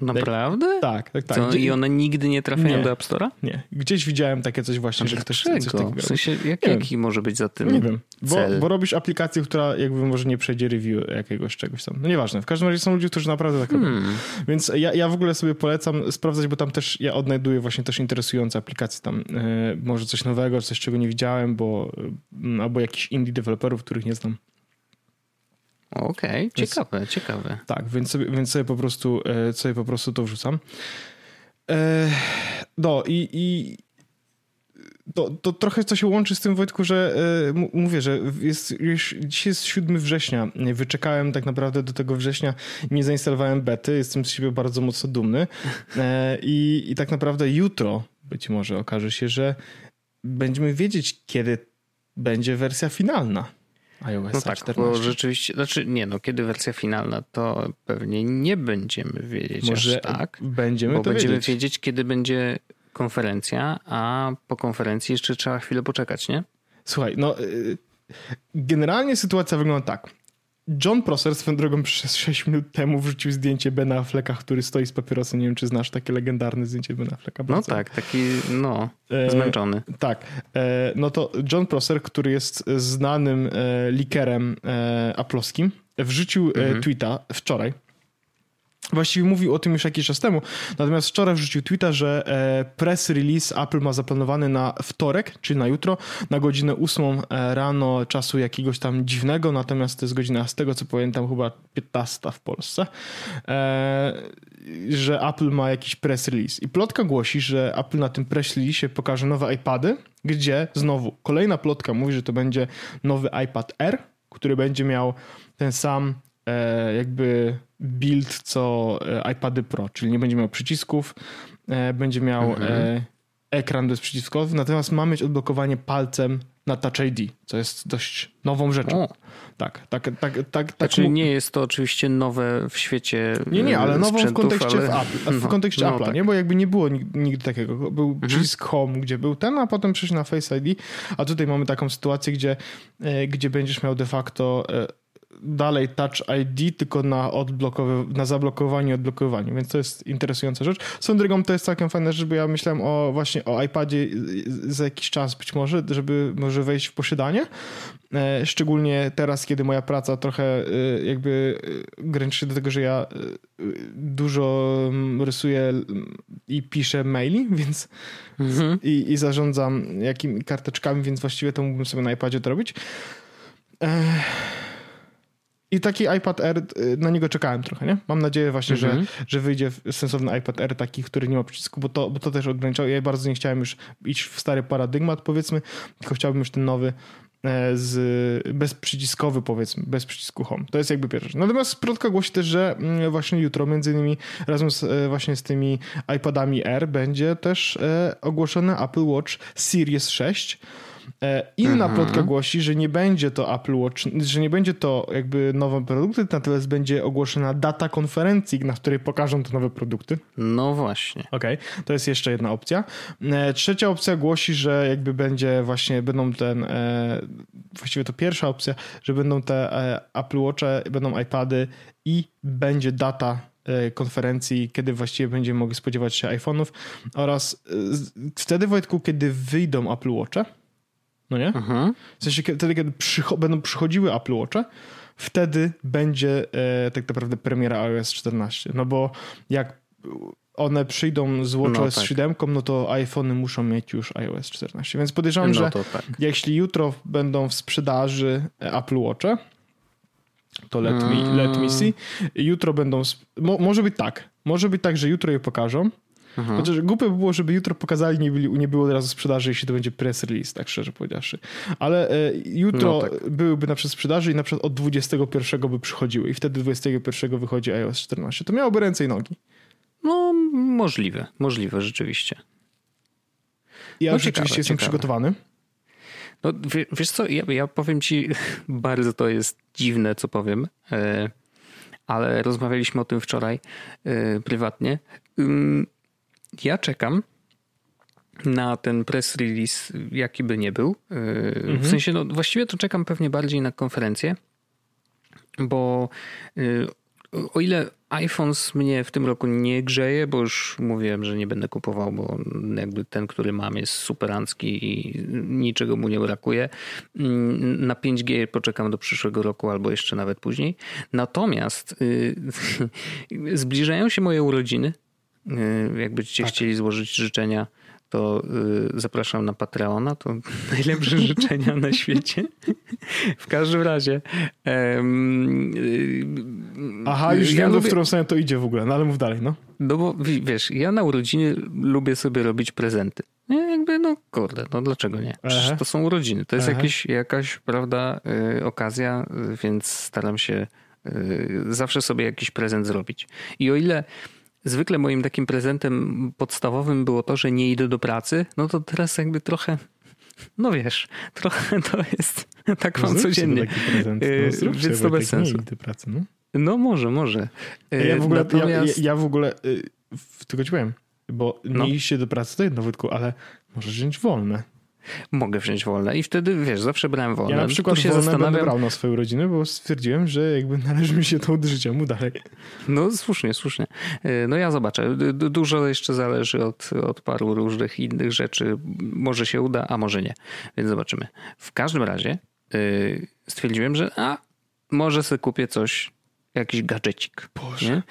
Naprawdę? Tak, tak, tak. Co, Gdzie- I one nigdy nie trafiają Nie. do App Store'a? Nie. Gdzieś widziałem takie coś właśnie, że ktoś coś takiego W sensie, jak, jaki może być za tym Nie wiem, bo, bo robisz aplikację, która jakby może nie przejdzie review jakiegoś czegoś tam. No nieważne. W każdym razie są ludzie, którzy naprawdę tak robią. Hmm. Więc ja, ja w ogóle sobie polecam sprawdzać, bo tam też ja odnajduję właśnie też interesujące aplikacje tam. e, może coś nowego, coś czego nie widziałem, bo e, albo jakichś indie deweloperów, których nie znam. Okej, Więc- ciekawe, ciekawe. Tak, więc sobie, więc sobie po prostu e, sobie po prostu to wrzucam. E, no i, i to, to trochę to się łączy z tym, Wojtku, że e, mówię, że jest już dzisiaj jest 7 września. Wyczekałem tak naprawdę do tego września. Nie zainstalowałem bety. Jestem z siebie bardzo mocno dumny. I, I tak naprawdę jutro być może okaże się, że będziemy wiedzieć, kiedy będzie wersja finalna iOS No tak, 14. bo rzeczywiście, znaczy nie no, kiedy wersja finalna, to pewnie nie będziemy wiedzieć Może aż tak, będziemy bo będziemy wiedzieć. wiedzieć, kiedy będzie konferencja, a po konferencji jeszcze trzeba chwilę poczekać, nie? Słuchaj, no y, generalnie sytuacja wygląda tak. John Prosser swoją drogą przez 6 minut temu wrzucił zdjęcie Bena Afflecka, który stoi z papierosem. Nie wiem, czy znasz takie legendarne zdjęcie Bena Afflecka. No tak, taki no, E, zmęczony. Tak. E, no to John Prosser, który jest znanym e, likerem e, aplowskim, wrzucił e, tweeta wczoraj. Właściwie mówił o tym już jakiś czas temu, natomiast wczoraj wrzucił tweeta, że e, press release Apple ma zaplanowany na wtorek, czyli na jutro, na godzinę 8 e, rano czasu jakiegoś tam dziwnego, natomiast to jest godzina z tego co pamiętam chyba 15 w Polsce, e, że Apple ma jakiś press release. I plotka głosi, że Apple na tym press release pokaże nowe iPady, gdzie znowu kolejna plotka mówi, że to będzie nowy iPad R, który będzie miał ten sam jakby build co e, iPady Pro, czyli nie będzie miał przycisków, e, będzie miał Mhm. e, ekran bezprzyciskowy, natomiast ma mieć odblokowanie palcem na Touch ID, co jest dość nową rzeczą. O, Tak, tak, tak, tak, tak. znaczy mógł- nie jest to oczywiście nowe w świecie nie, nie, ale e, nową w kontekście, ale... w, Apple, w <laughs> no, kontekście no Apple'a, tak. nie? Bo jakby nie było nig- nigdy takiego. Był przycisk Home, gdzie był ten, a potem przejść na Face ID, a tutaj mamy taką sytuację, gdzie, e, gdzie będziesz miał de facto e, dalej Touch ID, tylko na, odblokowy, na zablokowaniu i odblokowaniu, więc to jest interesująca rzecz. Swoją drogą to jest całkiem fajna rzecz, bo ja myślałem o właśnie o iPadzie za jakiś czas być może, żeby może wejść w posiadanie, E, Szczególnie teraz, kiedy moja praca trochę e, jakby e, graniczy do tego, że ja dużo rysuję i piszę maili, <laughs> więc Mhm. i, i zarządzam jakimi karteczkami, więc właściwie to mógłbym sobie na iPadzie to robić. Ech. I taki iPad Air, y, na niego czekałem trochę, nie? Mam nadzieję właśnie, Mhm. że, że wyjdzie sensowny iPad Air taki, który nie ma przycisku, bo to, bo to też ograniczało. Ja bardzo nie chciałem już iść w stary paradygmat, powiedzmy, tylko chciałbym już ten nowy e, z bezprzyciskowy powiedzmy, bez przycisku home. To jest jakby pierwsza rzecz. Natomiast plotka głosi też, że mm, właśnie jutro między innymi razem z, e, właśnie z tymi iPadami Air będzie też e, ogłoszony Apple Watch Series 6. E, Inna Mhm. plotka głosi, że nie będzie to Apple Watch, że nie będzie to jakby nowe produkty, natomiast będzie ogłoszona data konferencji, na której pokażą te nowe produkty. No właśnie. Okej, to jest jeszcze jedna opcja. E, Trzecia opcja głosi, że jakby będzie właśnie, będą ten, e, właściwie to pierwsza opcja, że będą te Apple Watche, będą iPady i będzie data konferencji, kiedy właściwie będziemy mogli spodziewać się iPhone'ów oraz wtedy Wojtku, kiedy wyjdą Apple Watche, no nie? Mhm. W sensie kiedy- wtedy, kiedy przycho- będą przychodziły Apple Watche, wtedy będzie e, tak naprawdę premiera iOS 14. No bo jak one przyjdą z WatchOS No tak. 7, no to iPhony muszą mieć już iOS 14. Więc podejrzewam, No że tak. jeśli jutro będą w sprzedaży e, Apple Watche, to let me, Mm. let me see. Jutro będą. Mo, może być tak. Może być tak, że jutro je pokażą. Mhm. Chociaż głupie by było, żeby jutro pokazali, nie, byli, nie było od razu sprzedaży, jeśli to będzie press release, tak szczerze powiedziawszy. Ale e, jutro No tak. byłyby na przykład sprzedaży i na przykład od 21 by przychodziły i wtedy 21 wychodzi iOS 14. To miałoby ręce i nogi. No możliwe, możliwe rzeczywiście. Ja No już ciekawe, rzeczywiście jestem ciekawe. przygotowany. No, wie, wiesz co, ja, ja powiem ci, <laughs> bardzo to jest dziwne, co powiem, e, ale rozmawialiśmy o tym wczoraj e, prywatnie. Ja czekam na ten press release, jaki by nie był. E, W sensie, no właściwie to czekam pewnie bardziej na konferencję, bo e, o ile iPhones mnie w tym roku nie grzeje, bo już mówiłem, że nie będę kupował, bo jakby ten, który mam jest superancki i niczego mu nie brakuje. Mm, Na 5G poczekam do przyszłego roku albo jeszcze nawet później. Natomiast y, <laughs> zbliżają się moje urodziny. Y, Jakbyście chcieli złożyć życzenia, to y, zapraszam na Patreona. To <laughs> najlepsze życzenia na świecie. W każdym razie. y, Aha, już ja wiem, lubię- w którą stronę to idzie w ogóle, no ale mów dalej, no. no bo wi- wiesz, ja na urodziny lubię sobie robić prezenty. Nie, jakby, no kurde, no dlaczego nie? Przecież to są urodziny. To jest Aha. jakieś, jakaś, prawda, y, okazja, więc staram się y, zawsze sobie jakiś prezent zrobić. I o ile zwykle moim takim prezentem podstawowym było to, że nie idę do pracy, no to teraz jakby trochę, no wiesz, trochę <laughs> to jest, tak mam Zrób sobie codziennie. taki prezent. No, zrób więc to bez nie sensu. idź do pracy, no. No może, może. Ja w ogóle, ja, ja, Natomiast... ja w ogóle y, tylko ci powiem, bo No. nie iście do pracy to jedno, Wojtku, ale możesz wziąć wolne. Mogę wziąć wolne i wtedy, wiesz, zawsze brałem wolne. Ja na przykład tu się wolne będę zastanawiam, brał na swoje urodziny, bo stwierdziłem, że jakby należy mi się to od życia mu dalej. no słusznie, słusznie. Y, No ja zobaczę. Du- du- Dużo jeszcze zależy od, od paru różnych innych rzeczy. Może się uda, a może nie. Więc zobaczymy. W każdym razie y, stwierdziłem, że a, może sobie kupię coś, jakiś gadżecik. Boże. Nie?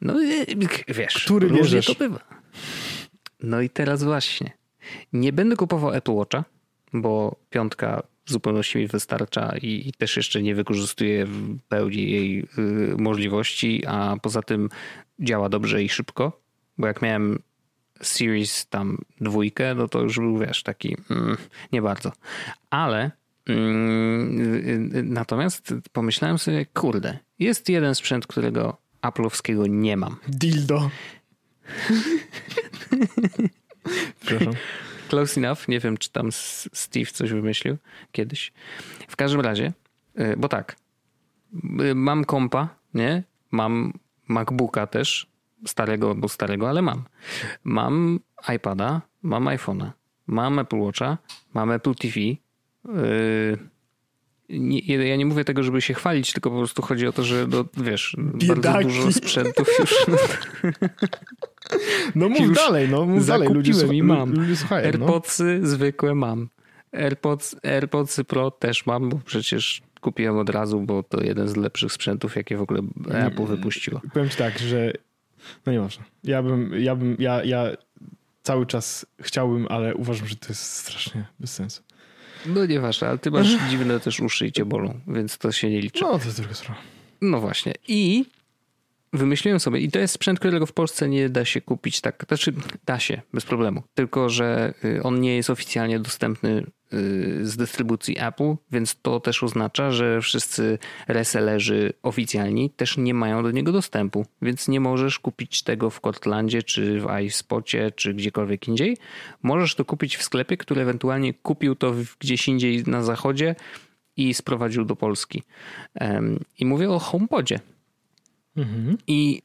No wiesz, Który różnie bierzesz? to bywa. No i teraz właśnie. Nie będę kupował Apple Watcha, bo piątka w zupełności mi wystarcza i, i też jeszcze nie wykorzystuję w pełni jej y, możliwości, a poza tym działa dobrze i szybko, bo jak miałem Series tam dwójkę, no to już był, wiesz, taki mm, nie bardzo. Ale Mm, natomiast pomyślałem sobie, kurde, jest jeden sprzęt, którego Apple'owskiego nie mam. Dildo. <laughs> Przepraszam. <laughs> Close enough. Nie wiem, czy tam Steve coś wymyślił kiedyś. W każdym razie, y, bo tak, y, mam kompa, nie? Mam MacBooka też, starego bo starego, ale mam. Mam iPada, mam iPhone'a, mam Apple Watcha, mam Apple TV. Nie, ja nie mówię tego, żeby się chwalić, tylko po prostu chodzi o to, że no, wiesz, Biedaki. bardzo dużo sprzętów już. <laughs> No mów już dalej, no mów dalej. Ludzie, i mam. Ludzie słuchają, no. AirPodsy no. zwykłe mam. AirPods, AirPodsy Pro też mam, bo przecież kupiłem od razu, bo to jeden z lepszych sprzętów, jakie w ogóle Apple wypuściło. Powiem ci tak, że no nieważne. Ja bym, ja bym, ja, ja cały czas chciałbym, ale uważam, że to jest strasznie bez sensu. No nieważne, ale ty masz dziwne też uszy i cię bolą, więc to się nie liczy. No to jest druga sprawa. No właśnie. I wymyśliłem sobie, i to jest sprzęt, którego w Polsce nie da się kupić tak, znaczy da się, bez problemu, tylko że y, on nie jest oficjalnie dostępny y, z dystrybucji Apple, więc to też oznacza, że wszyscy resellerzy oficjalni też nie mają do niego dostępu, więc nie możesz kupić tego w Cortlandzie, czy w iSpocie, czy gdziekolwiek indziej. Możesz to kupić w sklepie, który ewentualnie kupił to gdzieś indziej na zachodzie i sprowadził do Polski. I mówię o HomePodzie Mhm. I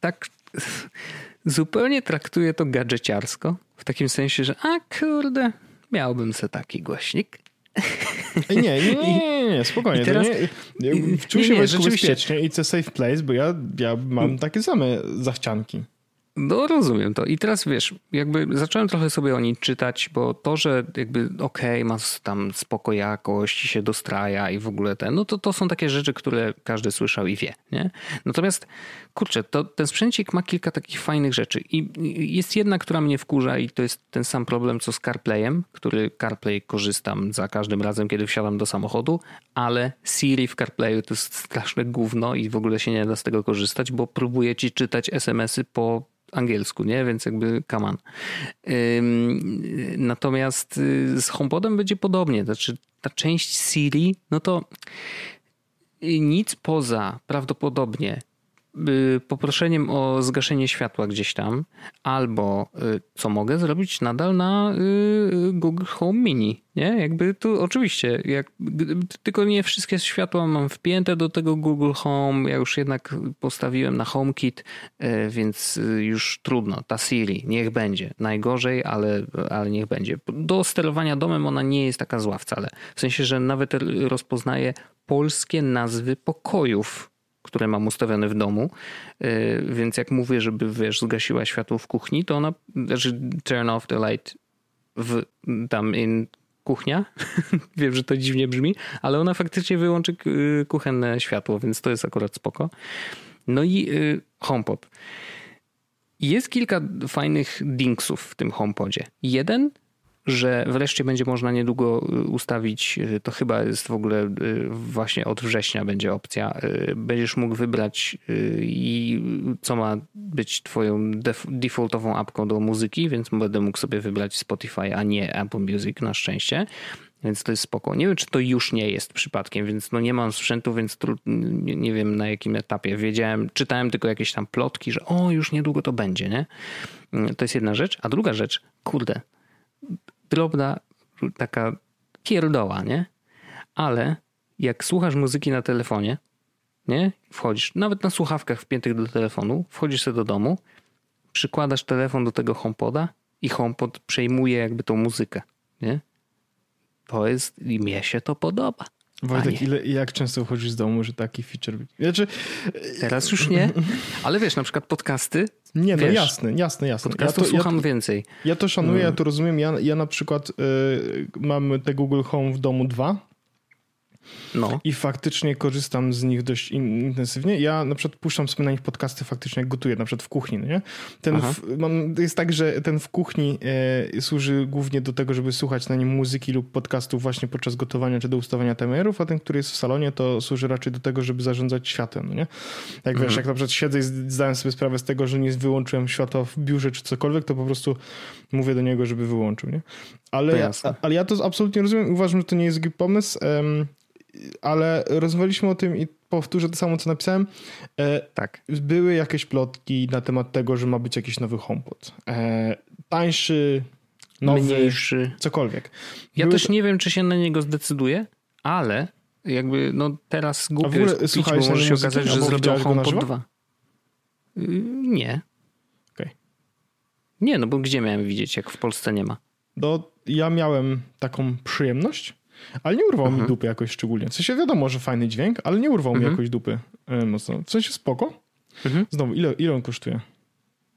tak zupełnie traktuję to gadżeciarsko. W takim sensie, że a kurde, miałbym se taki głośnik. Nie, nie, <laughs> nie, nie, nie spokojnie. Teraz, nie, czuł się nie, nie, rzeczywiście. bezpiecznie. It's a safe place, bo ja, ja mam takie same zachcianki. No rozumiem to. I teraz wiesz, jakby zacząłem trochę sobie o niej czytać, bo to, że jakby okej, okay, tam spoko jakość się dostraja i w ogóle ten, no to to są takie rzeczy, które każdy słyszał i wie, nie? Natomiast kurczę, to ten sprzęcik ma kilka takich fajnych rzeczy i jest jedna, która mnie wkurza i to jest ten sam problem co z CarPlayem, który CarPlay korzystam za każdym razem, kiedy wsiadam do samochodu, ale Siri w CarPlayu to jest straszne gówno i w ogóle się nie da z tego korzystać, bo próbuje ci czytać SMS-y po angielsku, nie? Więc jakby on. Natomiast y, z HomePodem będzie podobnie. Znaczy ta część Siri, no to nic poza prawdopodobnie Y, poproszeniem o zgaszenie światła gdzieś tam, albo y, co mogę zrobić nadal na y, Google Home Mini, nie? Jakby tu oczywiście, jak, tylko nie wszystkie światła mam wpięte do tego Google Home, ja już jednak postawiłem na HomeKit, więc już trudno. Ta Siri, niech będzie. Najgorzej, ale, ale niech będzie. Do sterowania domem ona nie jest taka zła wcale. W sensie, że nawet rozpoznaje polskie nazwy pokojów które mam ustawione w domu, y, więc jak mówię, żeby wiesz, zgasiła światło w kuchni, to ona, znaczy turn off the light w, tam in kuchnia. <laughs> Wiem, że to dziwnie brzmi, ale ona faktycznie wyłączy y, kuchenne światło, więc to jest akurat spoko. No i y, HomePod. Jest kilka fajnych dinksów w tym HomePodzie. Jeden że wreszcie będzie można niedługo y, ustawić, y, to chyba jest w ogóle y, właśnie od września będzie opcja. Będziesz mógł wybrać i co ma być twoją defaultową apką do muzyki, więc będę mógł sobie wybrać Spotify, a nie Apple Music na szczęście. Więc to jest spoko. Nie wiem, czy to już nie jest przypadkiem, więc no nie mam sprzętu, więc nie, nie wiem na jakim etapie. Wiedziałem, czytałem tylko jakieś tam plotki, że o, już niedługo to będzie, nie? To jest jedna rzecz. A druga rzecz, kurde, drobna taka pierdoła, nie? Ale jak słuchasz muzyki na telefonie, nie? Wchodzisz, nawet na słuchawkach wpiętych do telefonu, wchodzisz sobie do domu, przykładasz telefon do tego HomePoda i HomePod przejmuje jakby tą muzykę, nie? To jest, i mnie się to podoba. Wojtek, ile, jak często chodzisz z domu, że taki feature... Znaczy... Teraz już nie, <laughs> ale wiesz, na przykład podcasty... Nie, no wiesz, jasne, jasne, jasne. Podcastów ja to, słucham ja to, więcej. Ja to szanuję, ja to rozumiem. Ja, ja na przykład y, mam te Google Home w domu dwa No. I faktycznie korzystam z nich dość intensywnie. Ja na przykład puszczam sobie na nich podcasty faktycznie jak gotuję, na przykład w kuchni, no nie? Ten w, mam, jest tak, że ten w kuchni e, służy głównie do tego, żeby słuchać na nim muzyki lub podcastów właśnie podczas gotowania czy do ustawiania temerów, a ten, który jest w salonie, to służy raczej do tego, żeby zarządzać światłem, no nie? Jak mhm. wiesz, jak na przykład siedzę i zdałem sobie sprawę z tego, że nie wyłączyłem światła w biurze czy cokolwiek, to po prostu mówię do niego, żeby wyłączył, nie? Ale, ja, ale ja to absolutnie rozumiem. Uważam, że to nie jest głupi pomysł, um, ale rozmawialiśmy o tym i powtórzę to samo, co napisałem. E, tak. Były jakieś plotki na temat tego, że ma być jakiś nowy HomePod. E, tańszy, nowy, mniejszy. Cokolwiek. Ja Były też nie wiem, czy się na niego zdecyduję, ale jakby no teraz głupio ogóle, jest kupić, bo może się okazać, że zrobią HomePod 2. Y, nie. Okay. Nie, no bo gdzie miałem widzieć, jak w Polsce nie ma? No, ja miałem taką przyjemność, ale nie urwał mhm. mi dupy jakoś szczególnie. W sensie wiadomo, że fajny dźwięk, ale nie urwał mhm. mi jakoś dupy e, mocno. W sensie spoko. Mhm. Znowu, ile, ile on kosztuje?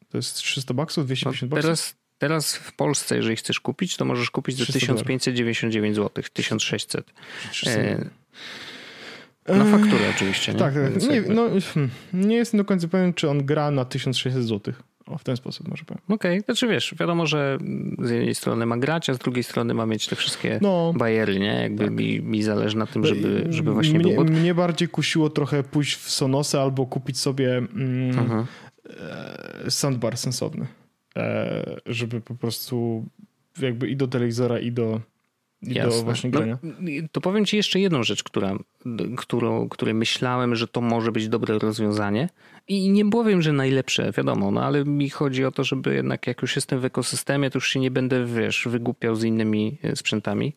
To jest 300 baksów, 250 baksów? Teraz, teraz w Polsce, jeżeli chcesz kupić, to możesz kupić za 1599 zł, 1600. E, na fakturę oczywiście. Nie? Tak, tak. Nie, no, hmm, nie jestem do końca pewien, czy on gra na 1600 zł. O, w ten sposób może powiem. Okej, okay. znaczy wiesz, wiadomo, że z jednej strony ma grać, a z drugiej strony ma mieć te wszystkie no, bajery, nie? Jakby tak. mi, mi zależy na tym, żeby, żeby właśnie mnie. Mnie bardziej kusiło trochę pójść w Sonosę albo kupić sobie mm, e, soundbar sensowny, e, żeby po prostu jakby i do telewizora i do i Jasne. do właśnie grania. No, to powiem ci jeszcze jedną rzecz, która, którą, której myślałem, że to może być dobre rozwiązanie. I nie powiem, że najlepsze, wiadomo, no ale mi chodzi o to, żeby jednak jak już jestem w ekosystemie, to już się nie będę, wiesz, wygłupiał z innymi e, sprzętami.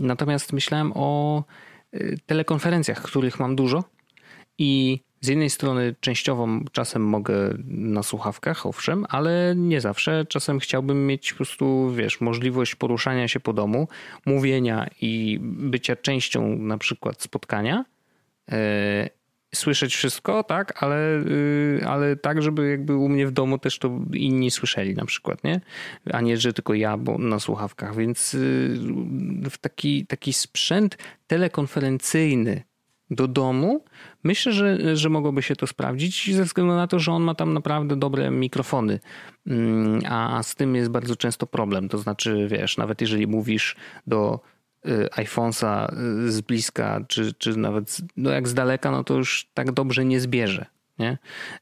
Natomiast myślałem o e, telekonferencjach, których mam dużo i z jednej strony częściowo czasem mogę na słuchawkach, owszem, ale nie zawsze. Czasem chciałbym mieć po prostu, wiesz, możliwość poruszania się po domu, mówienia i bycia częścią na przykład spotkania. Słyszeć wszystko, tak, ale, y, ale tak, żeby jakby u mnie w domu też to inni słyszeli na przykład, nie? A nie, że tylko ja bo na słuchawkach. Więc y, w taki, taki sprzęt telekonferencyjny do domu, myślę, że, że mogłoby się to sprawdzić ze względu na to, że on ma tam naprawdę dobre mikrofony, mm, a z tym jest bardzo często problem. To znaczy, wiesz, nawet jeżeli mówisz do iPhone'a y, z bliska, czy, czy nawet no jak z daleka, no to już tak dobrze nie zbierze. Nie?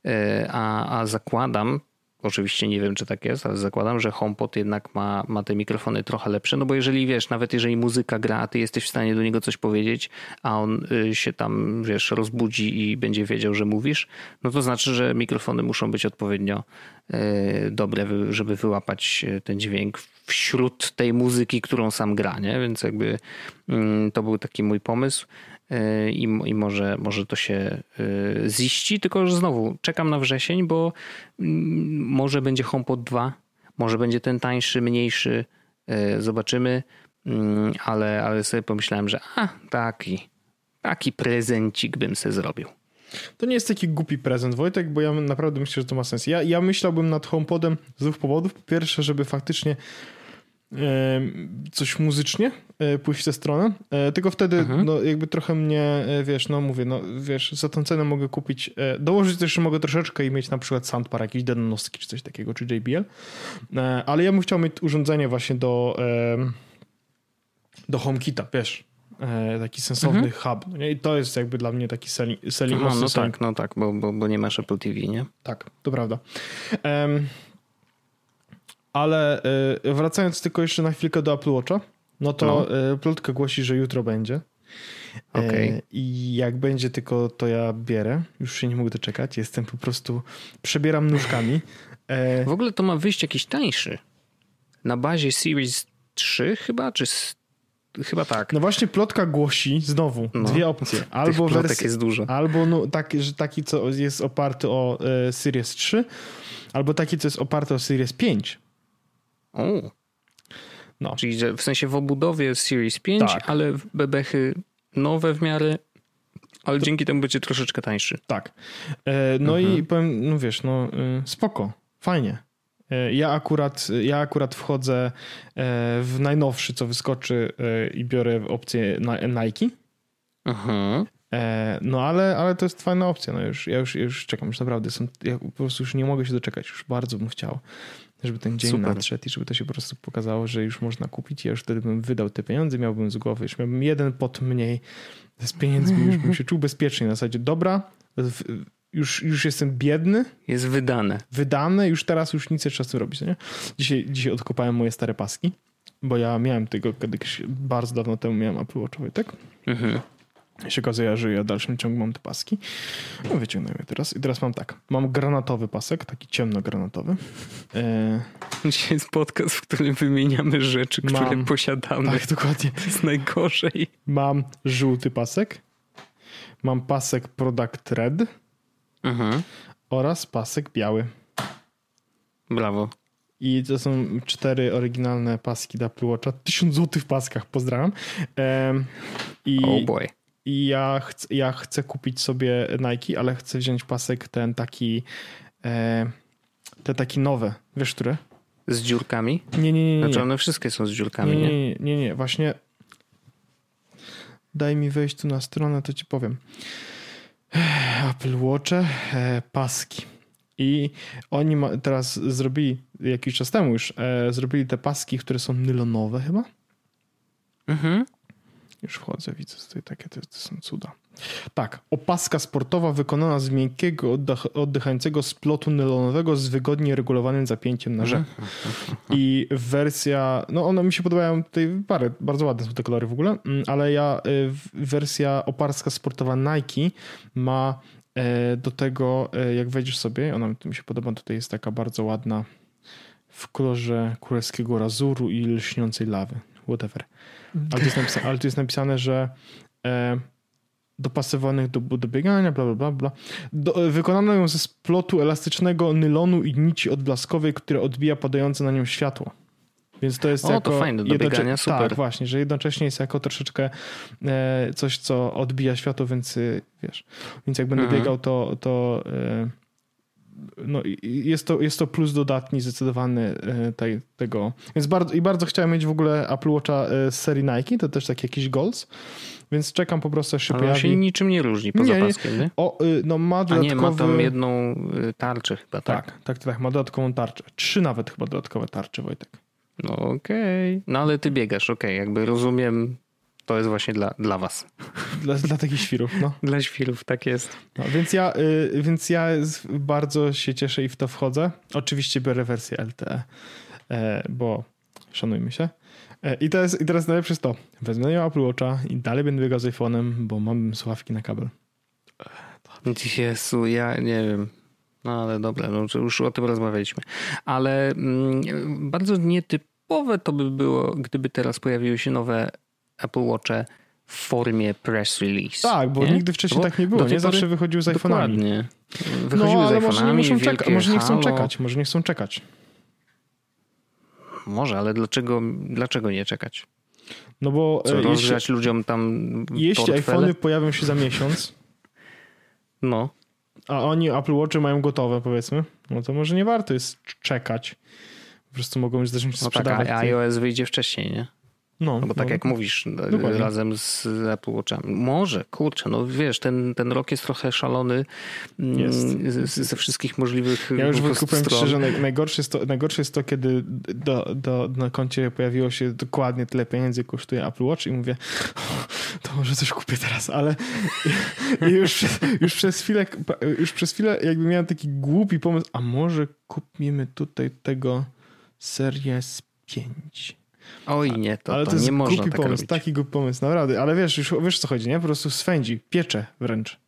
Y, a, a zakładam, Oczywiście nie wiem, czy tak jest, ale zakładam, że HomePod jednak ma, ma te mikrofony trochę lepsze, no bo jeżeli wiesz, nawet jeżeli muzyka gra, a ty jesteś w stanie do niego coś powiedzieć, a on y, się tam, wiesz, rozbudzi i będzie wiedział, że mówisz, no to znaczy, że mikrofony muszą być odpowiednio y, dobre, żeby wyłapać y, ten dźwięk wśród tej muzyki, którą sam gra, nie? Więc jakby mm, to był taki mój pomysł i, i może, może to się y, ziści, tylko że znowu czekam na wrzesień, bo mm, może będzie HomePod 2, może będzie ten tańszy, mniejszy, y, zobaczymy, mm, ale, ale sobie pomyślałem, że a, taki, taki prezencik bym sobie zrobił. To nie jest taki głupi prezent, Wojtek, bo ja naprawdę myślę, że to ma sens. Ja, ja myślałbym nad HomePodem z dwóch powodów. Po pierwsze, żeby faktycznie coś muzycznie e, pójść w tę stronę, e, tylko wtedy mhm. no, jakby trochę mnie, e, wiesz, no mówię, no wiesz, za tą cenę mogę kupić, dołożyć też mogę troszeczkę i mieć na przykład soundbar jakiś Denonowski czy coś takiego, czy JBL, ale ja bym chciał mieć urządzenie właśnie do do HomeKita, wiesz, taki sensowny mhm. hub. No nie? I to jest jakby dla mnie taki selling, selling no, no tak, no tak, bo, bo, bo nie masz Apple TV, nie? Tak, to prawda. Um, ale y, wracając tylko jeszcze na chwilkę do Apple Watcha, no to no. Y, plotka głosi, że jutro będzie. Okay. I jak będzie tylko, to ja bierę. Już się nie mogę doczekać. Jestem po prostu, przebieram nóżkami. W ogóle to ma wyjść jakiś tańszy. Na bazie Series 3 chyba, czy Chyba tak. No właśnie plotka głosi znowu no, dwie opcje. Albo wersja, jest dużo. Albo no, taki, że taki, co jest oparty o e, Series 3, albo taki, co jest oparty o Series 5. O. No. Czyli że w sensie w obudowie Series 5, tak. ale bebechy nowe w miarę, ale to... dzięki temu będzie troszeczkę tańszy. Tak. E, no mhm. i powiem, no wiesz, no y, spoko, fajnie. E, ja akurat, ja akurat wchodzę e, w najnowszy, co wyskoczy i biorę opcję Nike. E, no ale, ale to jest fajna opcja. No już, ja już, już czekam, już naprawdę. Są, ja po prostu już nie mogę się doczekać. Już bardzo bym chciał, żeby ten dzień Super. nadszedł i żeby to się po prostu pokazało, że już można kupić. Ja już wtedy bym wydał te pieniądze, miałbym z głowy, już miałbym jeden pot mniej z pieniędzmi, już bym się czuł bezpiecznie. Na zasadzie, dobra, już, już jestem biedny, Jest wydane. wydane, już teraz już nic nie trzeba z tym robić. Nie? Dzisiaj, dzisiaj odkopałem moje stare paski, bo ja miałem tego kiedyś bardzo dawno temu miałem Apple Watchowy, tak? Mhm. Się okazuje, że ja w dalszym ciągu mam te paski. No wyciągnę je teraz. I teraz mam tak. Mam granatowy pasek, taki ciemno-granatowy. E, <laughs> Dzisiaj jest podcast, w którym wymieniamy rzeczy, które Mam. posiadamy. tak, dokładnie. To jest najgorzej. Mam żółty pasek. Mam pasek Product Red Mhm. oraz pasek biały. Brawo. I to są cztery oryginalne paski do Apple Watcha. Tysiąc złotych w paskach, pozdrawiam. Em, I, Oh boy. I ja, chcę, ja chcę kupić sobie Nike, ale chcę wziąć pasek ten taki, e, te taki nowe. Wiesz, które? Z dziurkami? Nie, nie, nie, nie. Znaczy one wszystkie są z dziurkami, nie, nie? nie, nie, nie, nie. Właśnie daj mi wejść tu na stronę, to ci powiem. Apple Watche, e, paski. I oni ma, teraz zrobili, jakiś czas temu już, e, zrobili te paski, które są nylonowe chyba. Mhm. Już wchodzę, widzę tutaj takie, to, to są cuda. Tak, opaska sportowa wykonana z miękkiego, oddychającego splotu nylonowego z wygodnie regulowanym zapięciem na rzep. <laughs> I wersja, no one mi się podobają tutaj parę, bardzo ładne są te kolory w ogóle, mm, ale ja, y, wersja oparska sportowa Nike ma e, do tego, e, jak wejdziesz sobie, ona mi się podoba, tutaj jest taka bardzo ładna w kolorze królewskiego razuru i lśniącej lawy, whatever. Ale tu jest napisane, ale tu jest napisane że e, dopasowanych do, do biegania, bla, bla, bla, bla. Do, e, wykonano ją ze splotu elastycznego nylonu i nici odblaskowej, które odbija padające na nią światło. Więc to jest O, to jako... fajne, do biegania, super. Tak, właśnie, że jednocześnie jest jako troszeczkę e, coś, co odbija światło, więc y, wiesz, więc jak będę Mhm. biegał, to, to e, no, jest, to, jest to plus dodatni zdecydowany e, tej, tego. Więc bardzo, i bardzo chciałem mieć w ogóle Apple Watcha e, z serii Nike, to też tak jakiś goals, więc czekam po prostu, aż się Ale pojawi. się niczym nie różni poza Nie, paskiem, nie? O, y, no ma A dodatkowy... nie, ma tam jedną y, tarczę chyba, tak? Tak, tak, tak, ma dodatkową tarczę. Trzy nawet chyba dodatkowe tarcze, Wojtek. No okej. No ale ty biegasz, okej. Jakby rozumiem, to jest właśnie dla, dla was. <laughs> Dla, dla takich świrów, no. Dla świrów, tak jest. no więc, ja, y, więc ja bardzo się cieszę i w to wchodzę. Oczywiście biorę wersję LTE, e, bo szanujmy się. E, I, to jest, I teraz najlepsze jest to. Wezmę ją Apple Watcha i dalej będę biegał z iPhone'em, bo mam słuchawki na kabel. Jezu, ja nie wiem. No ale dobra, no, już o tym rozmawialiśmy. Ale mm, bardzo nietypowe to by było, gdyby teraz pojawiły się nowe Apple Watche w formie press release. Tak, bo nie? nigdy wcześniej Bo tak nie było. Nie zawsze wychodziły z iPhone'ami. Dokładnie. Wychodziły No, ale z może nie, muszą czeka- może nie chcą halo. czekać. Może nie chcą czekać. Może, ale dlaczego, dlaczego nie czekać? No bo Co, e, jeśli, rozgrzać ludziom tam jeśli portfele? iPhony pojawią się za miesiąc, <laughs> No, a oni Apple Watchy mają gotowe, powiedzmy, no to może nie warto jest czekać. Po prostu mogą już zacząć no tak, sprzedawać. a iOS wyjdzie wcześniej, nie? No, No bo tak no. jak mówisz, Dokładnie. razem z Apple Watchami. Może, kurczę, no wiesz, ten, ten rok jest trochę szalony mm, Jest. z- ze wszystkich możliwych Ja już wykupiłem szczerze, naj- najgorsze jest to, najgorsze jest to kiedy do, do, na koncie pojawiło się dokładnie tyle pieniędzy kosztuje Apple Watch i mówię, <laughs> to może coś kupię teraz, ale <laughs> już, już, przez chwilę, już przez chwilę jakby miałem taki głupi pomysł, a może kupimy tutaj tego Series 5. Oj nie, to, ale to, to, nie można głupi tak pomysł, robić. taki głupi pomysł, naprawdę. Ale wiesz, już wiesz co chodzi, nie? Po prostu swędzi, piecze wręcz.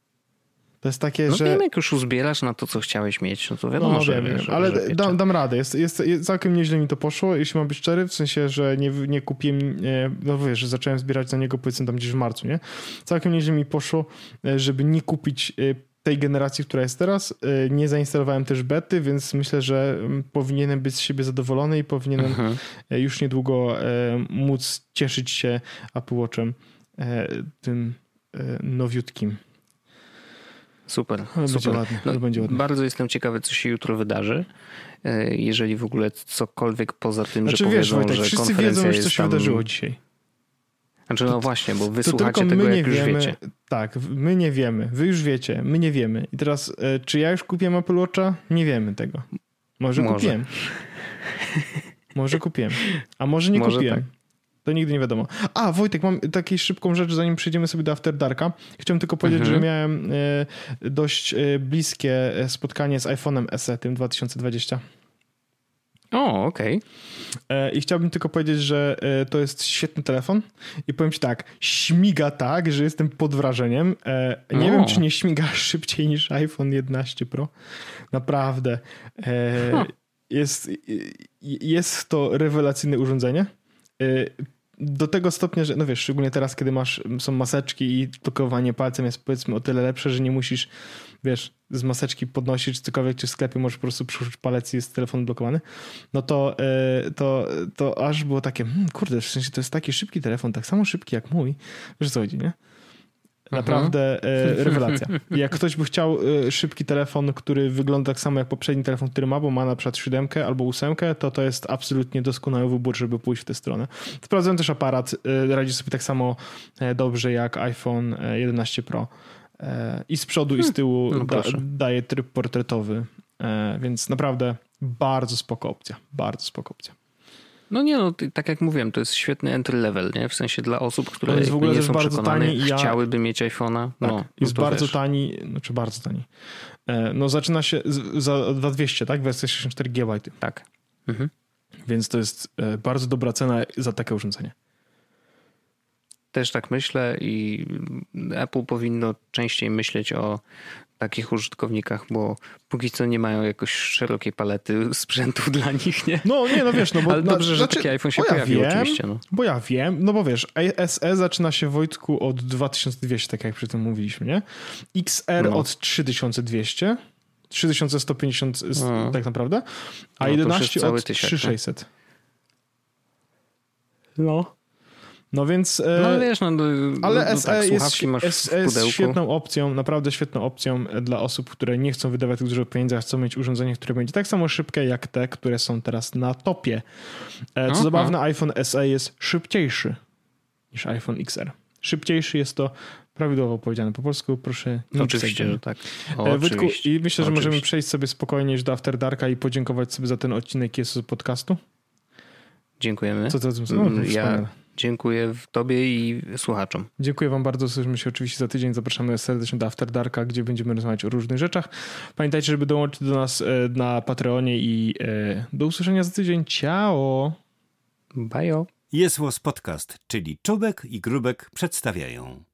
To jest takie, No że... wiem, jak już uzbierasz na to, co chciałeś mieć, no to wiadomo, No, że wiem, wiesz, ale że dam, dam radę. Jest, jest, jest, całkiem nieźle mi to poszło, jeśli mam być szczery, w sensie, że nie, nie kupiłem, no wiesz, że zacząłem zbierać za niego powiedzmy tam gdzieś w marcu, nie? Całkiem nieźle mi poszło, e, żeby nie kupić e, tej generacji, która jest teraz. E, Nie zainstalowałem też bety, więc myślę, że mm, powinienem być z siebie zadowolony i powinienem Mhm. e, już niedługo e, móc cieszyć się Apple Watchem tym nowiutkim. Super, będzie super. No, będzie. Bardzo jestem ciekawy, co się jutro wydarzy. Jeżeli w ogóle cokolwiek poza tym, Znaczy że wiesz, powiedzą, Wojtek, że wszyscy konferencja wiedzą już, co się tam... wydarzyło dzisiaj. Znaczy, no właśnie, bo wysłuchacie tego, jak już wiemy, wiecie. Tak, my nie wiemy. Wy już wiecie, my nie wiemy. I teraz, e, czy ja już kupiłem Apple Watcha? Nie wiemy tego. Może, może. kupiłem. może kupiłem. A może nie może kupiłem. Tak. To nigdy nie wiadomo. A, Wojtek, mam taką szybką rzecz, zanim przejdziemy sobie do After Darka. Chciałem tylko powiedzieć, mhm. że miałem e, dość e, bliskie spotkanie z iPhone'em SE tym 2020. O, okej. Okay. I chciałbym tylko powiedzieć, że to jest świetny telefon i powiem ci tak, śmiga tak, że jestem pod wrażeniem. Nie o. wiem, czy nie śmiga <laughs> szybciej niż iPhone 11 Pro. Naprawdę. Huh. Jest, jest to rewelacyjne urządzenie. Do tego stopnia, że no wiesz, szczególnie teraz, kiedy masz, są maseczki i blokowanie palcem jest powiedzmy o tyle lepsze, że nie musisz, wiesz, z maseczki podnosić czy cokolwiek, czy w sklepie możesz po prostu przyłożyć palec i jest telefon blokowany, no to, to, to aż było takie, hmm, kurde, w sensie to jest taki szybki telefon, tak samo szybki jak mój, wiesz co chodzi, nie? Naprawdę e, rewelacja. Jak ktoś by chciał e, szybki telefon, który wygląda tak samo jak poprzedni telefon, który ma, bo ma na przykład siódemkę albo ósemkę, to to jest absolutnie doskonały wybór, żeby pójść w tę stronę. Sprawdzałem też aparat, e, radzi sobie tak samo dobrze jak iPhone 11 Pro. I z przodu hmm. i z hmm. tyłu no da, daje tryb portretowy, więc naprawdę bardzo spoko opcja. Bardzo spoko opcja. No nie, no tak jak mówiłem, to jest świetny entry level, nie? W sensie dla osób, które jest w ogóle nie są bardzo tani i ja... chciałyby mieć iPhone'a. Tak, no, jest no bardzo wiesz. tani, znaczy bardzo tani. E, no zaczyna się za 2200, tak? Wersja 64 GB. Tak. Mhm. Więc to jest e, bardzo dobra cena za takie urządzenie. Też tak myślę i Apple powinno częściej myśleć o takich użytkownikach, bo póki co nie mają jakoś szerokiej palety <laughs> sprzętów dla nich, nie? No nie, no wiesz, no bo... <laughs> Ale dobrze, że znaczy, taki iPhone się pojawił ja wiem, oczywiście. No. Bo ja wiem, no bo wiesz, SE zaczyna się Wojtku od 2200, tak jak przy tym mówiliśmy, nie? XR no. od 3200, 3150 no. tak naprawdę, a no, 11 od 3600. No. No więc. E, no wiesz, no, ale no, SE, tak, jest, SE jest świetną opcją, naprawdę świetną opcją dla osób, które nie chcą wydawać tak dużo pieniędzy, a chcą mieć urządzenie, które będzie tak samo szybkie jak te, które są teraz na topie. E, co Aha. zabawne, iPhone SE jest szybciejszy niż iPhone XR. Szybciejszy jest to prawidłowo powiedziane po polsku, proszę nie Oczywiście, że tak. O, Wydku, I myślę, że możemy przejść sobie spokojnie już do After Darka i podziękować sobie za ten odcinek jest podcastu. Dziękujemy. Co to no, ja, Dziękuję Tobie i słuchaczom. Dziękuję Wam bardzo. Słyszymy się oczywiście za tydzień. Zapraszamy serdecznie do After Darka, gdzie będziemy rozmawiać o różnych rzeczach. Pamiętajcie, żeby dołączyć do nas e, na Patreonie i e, do usłyszenia za tydzień. Ciao! Bajo! Jest Podcast, czyli Czubek i Grubek przedstawiają.